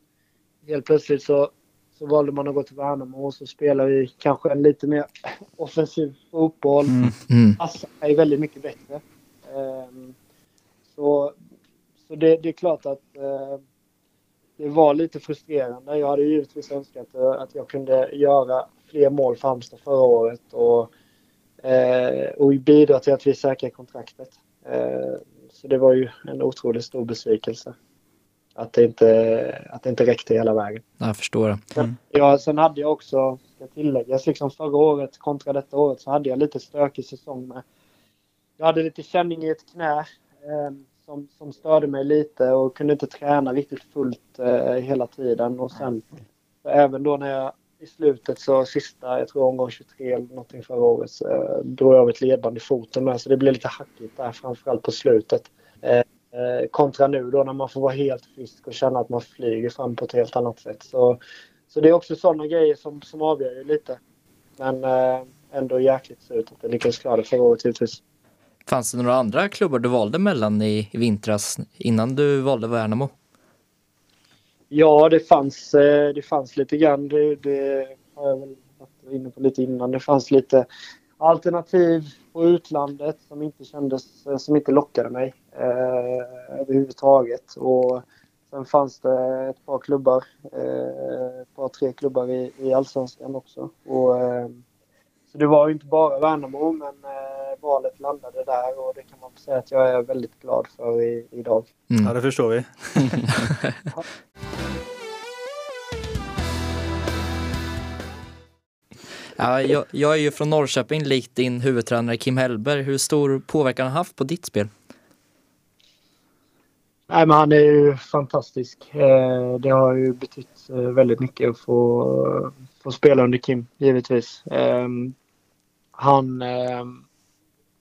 helt plötsligt så, så valde man att gå till Värnamo och så spelar vi kanske en lite mer offensiv fotboll. Mm. mm, Passar mig väldigt mycket bättre. Eh, så så det, det är klart att eh, det var lite frustrerande. Jag hade givetvis önskat eh, att jag kunde göra fler mål för Halmstad förra året och, eh, och bidra till att vi säkrar kontraktet. Eh, så det var ju en otroligt stor besvikelse. Att det inte, att det inte räckte hela vägen. jag förstår det. Sen, ja, sen hade jag också, ska tilläggas, liksom förra året kontra detta året så hade jag lite stökig säsong med. Jag hade lite känning i ett knä eh, som, som störde mig lite och kunde inte träna riktigt fullt eh, hela tiden. Och sen även då när jag i slutet så sista, jag tror omgång 23 eller någonting förra året, så eh, drog jag av ett ledband i foten med så det blev lite hackigt där framförallt på slutet. Eh, eh, kontra nu då när man får vara helt frisk och känna att man flyger fram på ett helt annat sätt. Så, så det är också sådana grejer som, som avgör ju lite. Men eh, ändå jäkligt surt att jag lyckades klara det förra året givetvis. Fanns det några andra klubbar du valde mellan i, i vintras innan du valde Värnamo? Ja, det fanns, eh, det fanns lite grann. Det, det har jag väl varit inne på lite innan. Det fanns lite alternativ på utlandet som inte kändes, eh, som inte lockade mig eh, överhuvudtaget. Och sen fanns det ett par klubbar, eh, ett par tre klubbar i, i allsvenskan också. Och, eh, så det var ju inte bara Värnamo, men eh, valet landade där och det kan man säga att jag är väldigt glad för i, idag. Mm. Ja, det förstår vi. Ja, jag, jag, är ju från Norrköping likt din huvudtränare Kim Hellberg. Hur stor påverkan har han haft på ditt spel? Nej, men han är ju fantastisk. Eh, det har ju betytt eh, väldigt mycket att få, få spela under Kim, givetvis. Ehm, han, ehm,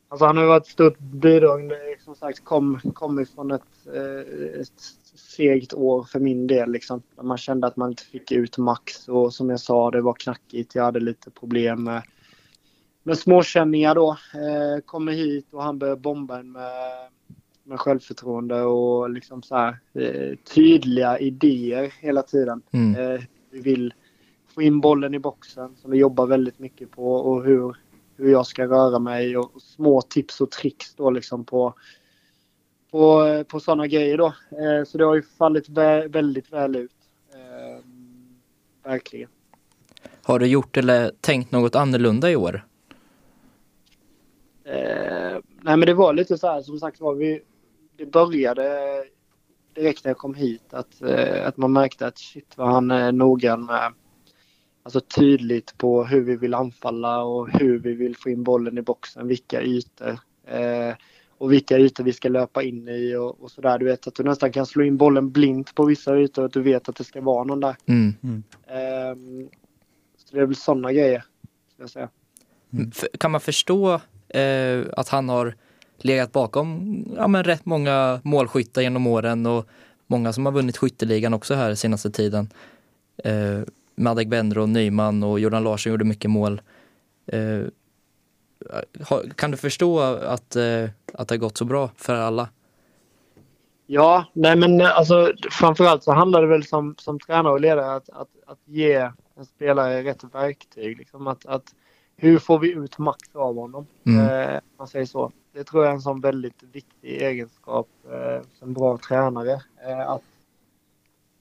alltså han har varit ett stort bidrag. Som sagt, kom, kom ifrån ett, eh, ett segt år för min del. Liksom. Man kände att man inte fick ut max och som jag sa, det var knackigt. Jag hade lite problem med, med småkänningar då. Eh, kommer hit och han börjar bomba en med, med självförtroende och liksom så här, eh, tydliga idéer hela tiden. Mm. Eh, vi vill få in bollen i boxen som vi jobbar väldigt mycket på och hur, hur jag ska röra mig och, och små tips och tricks då liksom på på, på sådana grejer då. Eh, så det har ju fallit vä väldigt väl ut. Eh, verkligen. Har du gjort eller tänkt något annorlunda i år? Eh, nej men det var lite så här som sagt var vi det började direkt när jag kom hit att, eh, att man märkte att shit vad han är noggrann med alltså tydligt på hur vi vill anfalla och hur vi vill få in bollen i boxen, vilka ytor. Eh, och vilka ytor vi ska löpa in i och, och sådär. Du vet att du nästan kan slå in bollen blint på vissa ytor och att du vet att det ska vara någon där. Mm. Mm. Um, så det är väl sådana grejer, ska jag säga. Mm. Kan man förstå eh, att han har legat bakom ja, men rätt många målskyttar genom åren och många som har vunnit skytteligan också här senaste tiden. Eh, Madek Benro, Nyman och Jordan Larsson gjorde mycket mål. Eh, kan du förstå att, eh, att det har gått så bra för alla? Ja, nej men alltså framförallt så handlar det väl som, som tränare och ledare att, att, att ge en spelare rätt verktyg. Liksom att, att hur får vi ut max av honom? Mm. Eh, man säger så. Det tror jag är en sån väldigt viktig egenskap eh, som bra tränare. Eh, att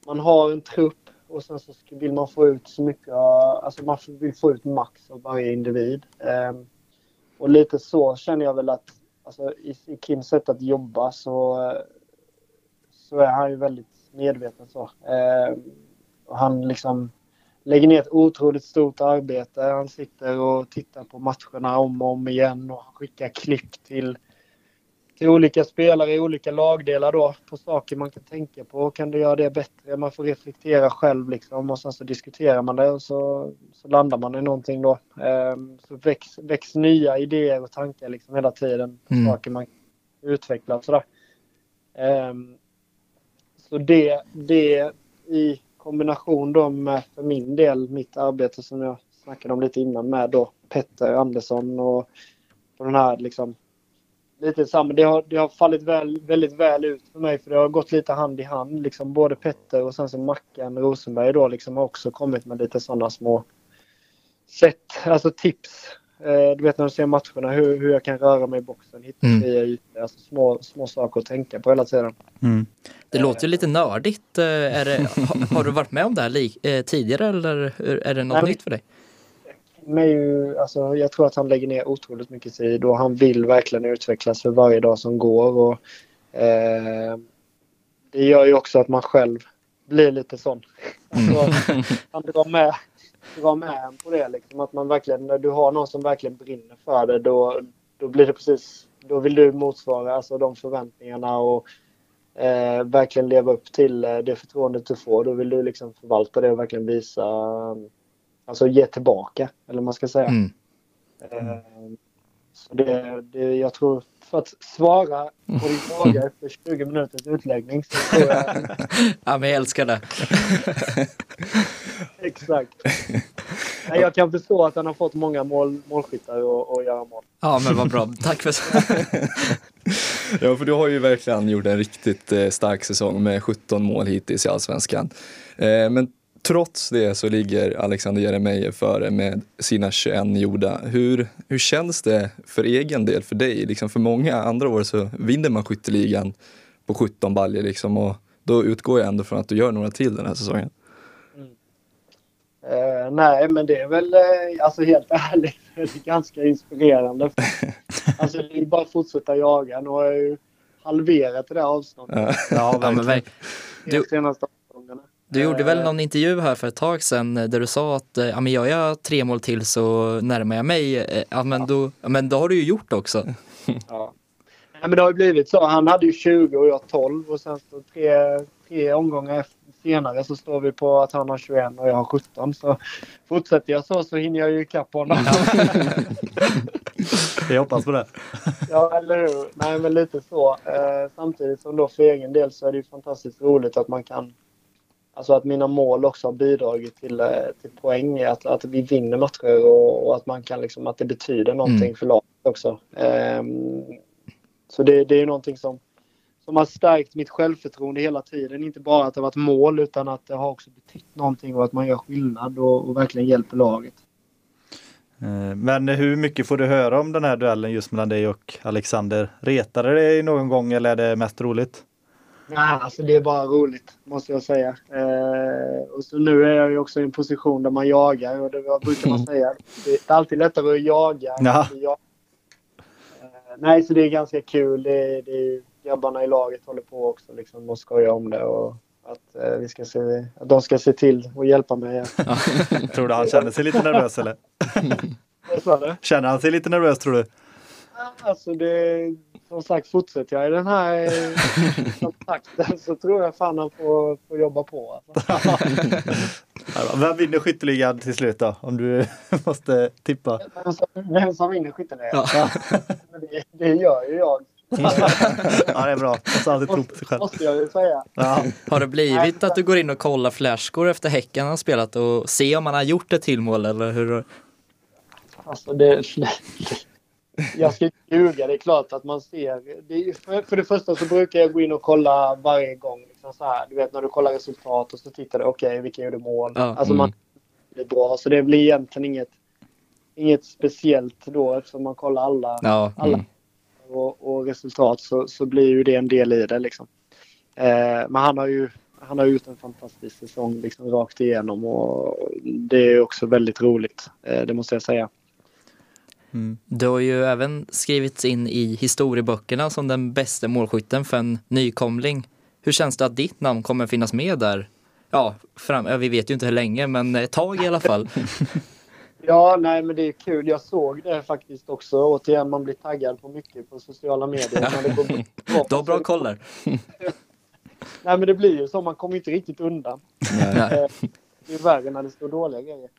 man har en trupp och sen så vill man få ut så mycket, alltså man vill få ut max av varje individ. Och lite så känner jag väl att alltså, i, i Kims sätt att jobba så, så är han ju väldigt medveten så. Eh, och han liksom lägger ner ett otroligt stort arbete. Han sitter och tittar på matcherna om och om igen och skickar klipp till till olika spelare i olika lagdelar då på saker man kan tänka på. Kan du göra det bättre? Man får reflektera själv liksom och sen så diskuterar man det och så, så landar man i någonting då. Um, så väcks, väcks nya idéer och tankar liksom hela tiden. Mm. Saker man utvecklar och sådär. Um, så det, det i kombination då med för min del mitt arbete som jag snackade om lite innan med då Petter Andersson och, och den här liksom lite samma. Det har, det har fallit väl, väldigt väl ut för mig för det har gått lite hand i hand. Liksom både Petter och sen så Mackan Rosenberg då liksom har också kommit med lite sådana små sätt, alltså tips. Eh, du vet när du ser matcherna hur, hur jag kan röra mig i boxen, hitta mm. fria ytor. Alltså små, små saker att tänka på hela tiden. Mm. Det låter ju lite nördigt. Eh, är det, har, har, du varit med om det här eh, tidigare eller är det något Nej, nytt för dig? Är ju, alltså, jag tror att han lägger ner otroligt mycket tid och han vill verkligen utvecklas för varje dag som går. Och, eh, det gör ju också att man själv blir lite sån. Alltså, han drar med, drar med en på det. Liksom, att man verkligen, när du har någon som verkligen brinner för det då, då blir det precis, då vill du motsvara alltså, de förväntningarna och eh, verkligen leva upp till eh, det förtroendet du får. Då vill du liksom förvalta det och verkligen visa alltså ge tillbaka, eller man ska säga. Mm. Eh, så det, det, jag tror, för att svara på din fråga efter 20 minuters utläggning så tror jag Ja, men jag älskar det. exakt. Nej, jag kan förstå att han har fått många mål, målskyttar och, och göra mål. Ja, men vad bra. Tack för Ja, för du har ju verkligen gjort en riktigt eh, stark säsong med 17 mål hittills i Allsvenskan. Eh, men trots det så ligger Alexander Jeremejeff före med sina 21 gjorda. Hur, hur känns det för egen del, för dig? Liksom för många andra år så vinner man skytteligan på 17 baljer liksom och då utgår jag ändå från att du gör några till den här säsongen. Eh, nej, men det är väl, eh, alltså helt ärligt, det är ganska inspirerande. alltså det är bara att fortsätta jaga. Nu har jag ju halverat det där avståndet Ja. Ja, men verkligen. Du- senaste. Du gjorde väl Eh, någon intervju här för ett tag sedan eh, där du sa att eh, ja, men gör jag tre mål till så närmar jag mig. Ja, men, då, ja, men då har du ju gjort också. Ja. Nej, men det har ju blivit så. Han hade ju 20 och jag 12 och sen så tre, tre omgångar efter- senare så står vi på att han har 21 och jag har 17. Så fortsätter jag så så hinner jag ju ikapp honom. Jag hoppas på det. Ja, eller hur? Nej, men lite så. Samtidigt som då för egen del så är det ju fantastiskt roligt att man kan... Alltså att mina mål också har bidragit till, eh, till poäng, att, att vi vinner matcher och, och att man kan liksom, att det betyder någonting Mm. för laget också. Ehm, så det, det är någonting som, som har stärkt mitt självförtroende hela tiden. Inte bara att det har varit mål utan att det har också betytt någonting och att man gör skillnad och, och verkligen hjälper laget. Eh, Men hur mycket får du höra om den här duellen just mellan dig och Alexander? Retar det dig någon gång eller är det mest roligt? Nej, alltså det är bara roligt måste jag säga. Eh, och så nu är jag ju också i en position där man jagar och det vad brukar man säga. Det är alltid lättare att jaga. Ja. jaga. Eh, nej, så det är ganska kul. Det det är, grabbarna i laget håller på också liksom och skojar om det och att, eh, vi ska se, att de ska se till och hjälpa mig. Tror du han känner sig lite nervös eller? Känner han sig lite nervös tror du? Alltså det, som sagt, fortsätter jag i den här kontakten så tror jag fan han får, får jobba på. Alltså. Vem vinner skytteligan till slut då? Om du måste tippa. Vem som, vem som vinner skytteligan? Ja. Det, det gör ju jag. Ja, det är bra. Måste alltid tro på sig själv. Måste jag ju säga. Ja. Har det blivit att du går in och kollar flashscore efter Häcken har spelat och ser om han har gjort ett till mål eller hur? Alltså det, jag ska inte ljuga. Det är klart att man ser. Det för, för det första så brukar jag gå in och kolla varje gång. Liksom så här, du vet när du kollar resultat och så tittar du. Okej, okay, vilka gjorde mål? Ja, alltså man det är bra. Så det blir egentligen inget, inget speciellt då eftersom man kollar alla. Ja, alla mm. och, och resultat så, så blir ju det en del i det. Liksom. Eh, men han har ju han har gjort en fantastisk säsong liksom, rakt igenom och det är också väldigt roligt. Eh, det måste jag säga. Mm. Du har ju även skrivits in i historieböckerna som den bästa målskytten för en nykomling. Hur känns det att ditt namn kommer finnas med där? Ja, fram, vi vet ju inte hur länge, men ett tag i alla fall. Ja, nej men det är kul. Jag såg det faktiskt också. Återigen, man blir taggad på mycket på sociala medier. när det går bra. Du har bra koll där. Nej men det blir ju så. Man kommer inte riktigt undan. Nej. Det är värre när det står dåliga grejer.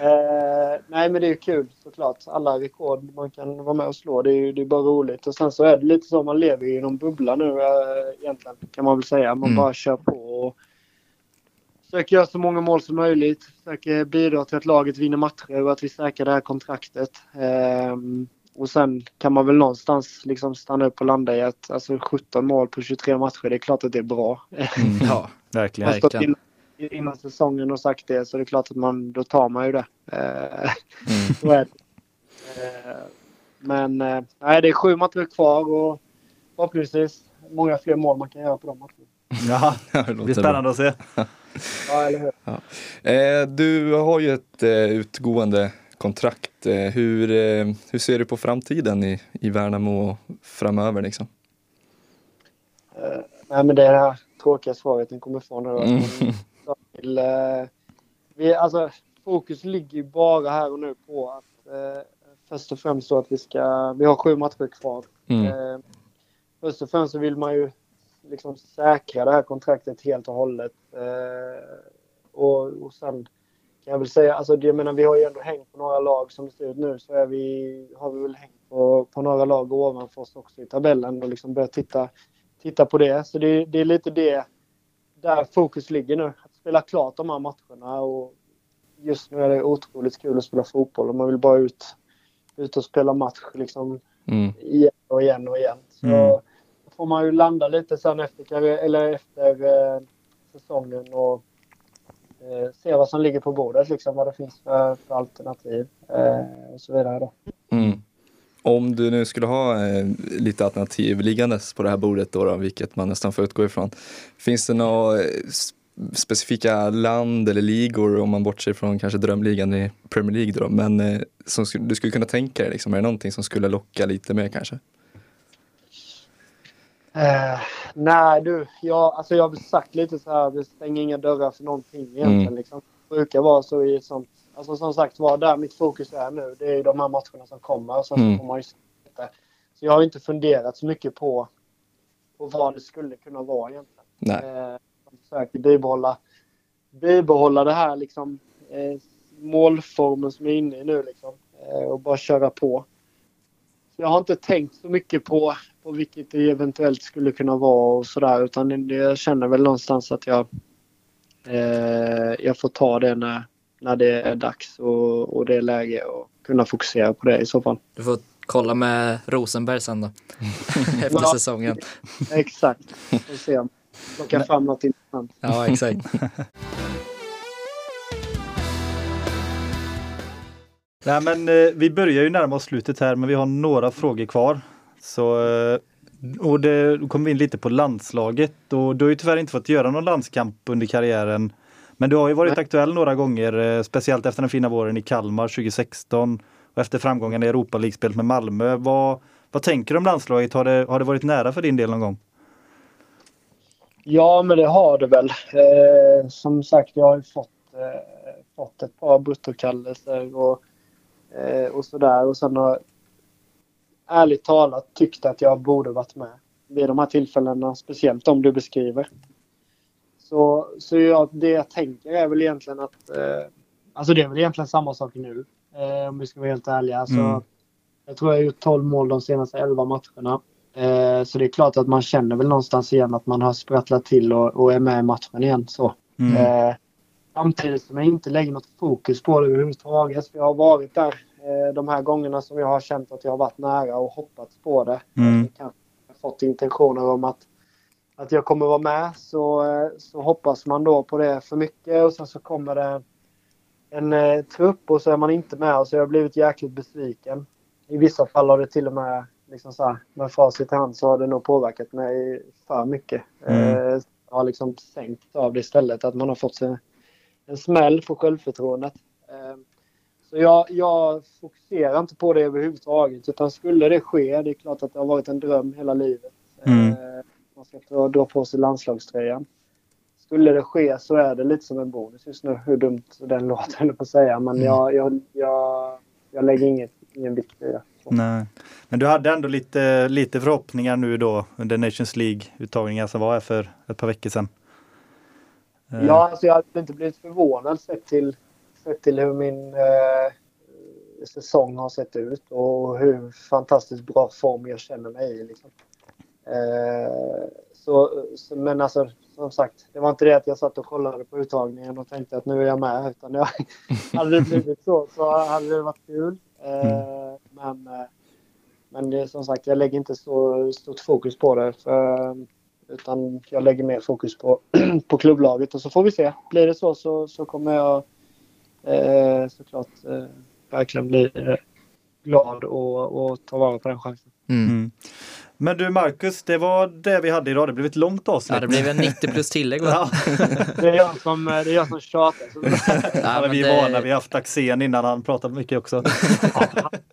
Eh, nej men det är kul såklart. Alla rekord man kan vara med och slå. Det är, ju- det är bara roligt. Och sen så är det lite så. Man lever i någon bubbla nu eh, egentligen. Kan man väl säga. Man Mm. bara kör på. Och försöker göra så många mål som möjligt. Försöker bidra till att laget vinner matcher och att vi säkrar det här kontraktet. Ehm, och sen kan man väl någonstans liksom stanna upp och landa i att alltså 17 mål på 23 matcher, det är klart att det är bra. Ja, Verkligen. Har stått verkligen. In, innan säsongen och sagt det så det är klart att man, då tar man ju det. Eh, Mm. så är det. Eh, men eh, nej, det är sju matcher kvar och förhoppningsvis många fler mål man kan göra på de matcherna. Ja, det blir spännande att se. Ja, eller hur? Eh, du har ju ett eh, utgående kontrakt. Eh, hur, hur ser du på framtiden i, i Värnamo framöver? Liksom? Nej, men det är det här tråkiga svaret ni kommer få nu. Mm. Vill, eh, vi, alltså, fokus ligger ju bara här och nu på att eh, först och främst så att vi ska, vi har sju matcher kvar. Mm. Eh, först och främst så vill man ju liksom säkra det här kontraktet helt och hållet. Eh, Och, och sen kan jag väl säga, alltså jag menar, vi har ju ändå hängt på några lag som det ser ut nu så är vi, har vi väl hängt på, på några lag ovanför oss också i tabellen och liksom börjat titta, titta på det. Så det, det är lite det där fokus ligger nu. Spela klart de här matcherna och just nu är det otroligt kul att spela fotboll och man vill bara ut, ut och spela match liksom Mm. igen och igen och igen. Så Mm. får man ju landa lite sen efter, eller efter eh, säsongen och eh, se vad som ligger på bordet, liksom, vad det finns för, för alternativ eh, och så vidare. Då. Mm. Om du nu skulle ha eh, lite alternativ liggandes på det här bordet då, då, vilket man nästan får utgå ifrån. Finns det några eh, specifika land eller ligor, om man bortser från kanske drömligan i Premier League då, men eh, som du skulle kunna tänka dig, liksom, är det någonting som skulle locka lite mer kanske? Eh, nej du, jag, alltså jag har sagt lite så här, vi stänger inga dörrar för någonting egentligen. Mm. Liksom. Det brukar vara så i sånt, alltså som sagt var, där mitt fokus är nu, det är ju de här matcherna som kommer. Och sen Mm. så får man ju. Så jag har inte funderat så mycket på, på vad det skulle kunna vara egentligen. Nej. Eh, försöker bibehålla, bibehålla det här liksom, eh, målformen som jag är inne i nu liksom, eh, och bara köra på. Så jag har inte tänkt så mycket på, på vilket det eventuellt skulle kunna vara och sådär utan det- jag känner väl någonstans att jag, eh, jag får ta det när, när det är dags och, och det är läge och kunna fokusera på det i så fall. Du får kolla med Rosenberg sen då. Efter Ja. säsongen. Exakt. Får se om plocka fram något intressant. Ja, exakt. Nej, men eh, vi börjar ju närma oss slutet här, men vi har några frågor kvar. Så, eh, och det, då kommer vi in lite på landslaget och du har ju tyvärr inte fått göra någon landskamp under karriären. Men du har ju varit aktuell några gånger, eh, speciellt efter den fina våren i Kalmar 2016 och efter framgången i Europa League-spelet med Malmö. Vad, vad tänker du om landslaget? Har det, har det varit nära för din del någon gång? Ja, men det har det väl. Eh, som sagt, jag har ju fått, eh, fått ett par bruttokallelser och, eh, och sådär. Och sen har ärligt talat tyckt att jag borde varit med vid de här tillfällena, speciellt de du beskriver. Så, så jag, det jag tänker är väl egentligen att... Eh, alltså det är väl egentligen samma sak nu, eh, om vi ska vara helt ärliga. Alltså, Mm. Jag tror jag har gjort 12 mål de senaste 11 matcherna. Eh, så det är klart att man känner väl någonstans igen att man har sprattlat till och, och är med i matchen igen. Så. Mm. Eh, samtidigt som jag inte lägger något fokus på det överhuvudtaget. För jag har varit där eh, de här gångerna som jag har känt att jag har varit nära och hoppats på det. Mm. Eh, kanske fått intentioner om att, att jag kommer vara med. Så, eh, så hoppas man då på det för mycket och sen så kommer det en eh, trupp och så är man inte med och så har jag blivit jäkligt besviken. I vissa fall har det till och med, liksom så här, med facit i hand, så har det nog påverkat mig för mycket. Mm. Eh, jag har liksom sänkt av det istället, att man har fått sig en smäll på självförtroendet. Eh, så jag, jag fokuserar inte på det överhuvudtaget, utan skulle det ske, det är klart att det har varit en dröm hela livet. Mm. Eh, man ska dra, dra på sig landslagströjan. Skulle det ske så är det lite som en bonus just nu, hur dumt den låter, på att säga. Men Mm. jag, jag, jag, jag lägger inget, ingen vikt i det. Nej. Men du hade ändå lite, lite förhoppningar nu då under Nations League-uttagningen som var här för ett par veckor sedan. Eh, Ja, alltså jag hade inte blivit förvånad sett till, sett till hur min eh, säsong har sett ut och hur fantastiskt bra form jag känner mig i. Liksom. Eh, så, så, men alltså, som sagt, det var inte det att jag satt och kollade på uttagningen och tänkte att nu är jag med. Utan jag, hade det blivit så så hade det varit kul. Eh, Men, eh, men det, som sagt, jag lägger inte så stort fokus på det. För, utan jag lägger mer fokus på, på klubblaget och så får vi se. Blir det så så, så kommer jag eh, såklart eh, verkligen bli eh, glad och, och ta vara på den chansen. Mm. Mm. Men du Marcus, det var det vi hade idag. Det blev ett långt avsnitt. Ja, det blev en 90 plus tillägg va? Ja. Det är jag som, det är jag som tjatar. Så, Ja, vi är det- vana, vi har haft Axén innan han pratat mycket också.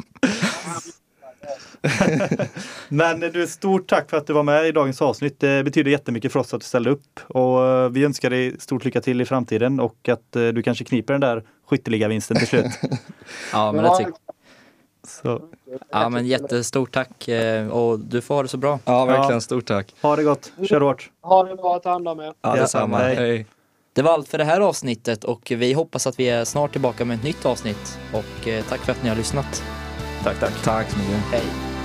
Men du, stort tack för att du var med i dagens avsnitt. Det betyder jättemycket för oss att du ställde upp och eh, vi önskar dig stort lycka till i framtiden och att eh, du kanske kniper den där skytteligavinsten till slut. Ja, men det tycker Så, Ja, men jättestort tack eh, och du får ha det så bra. Ja, verkligen. Stort tack. ha det gott, kör hårt! Ha det bra, ta hand om er. Ja, detsamma. hej. Hej. Det var allt för det här avsnittet och vi hoppas att vi är snart tillbaka med ett nytt avsnitt. Och eh, tack för att ni har lyssnat. Tack, tack. Tack så mycket. Hej!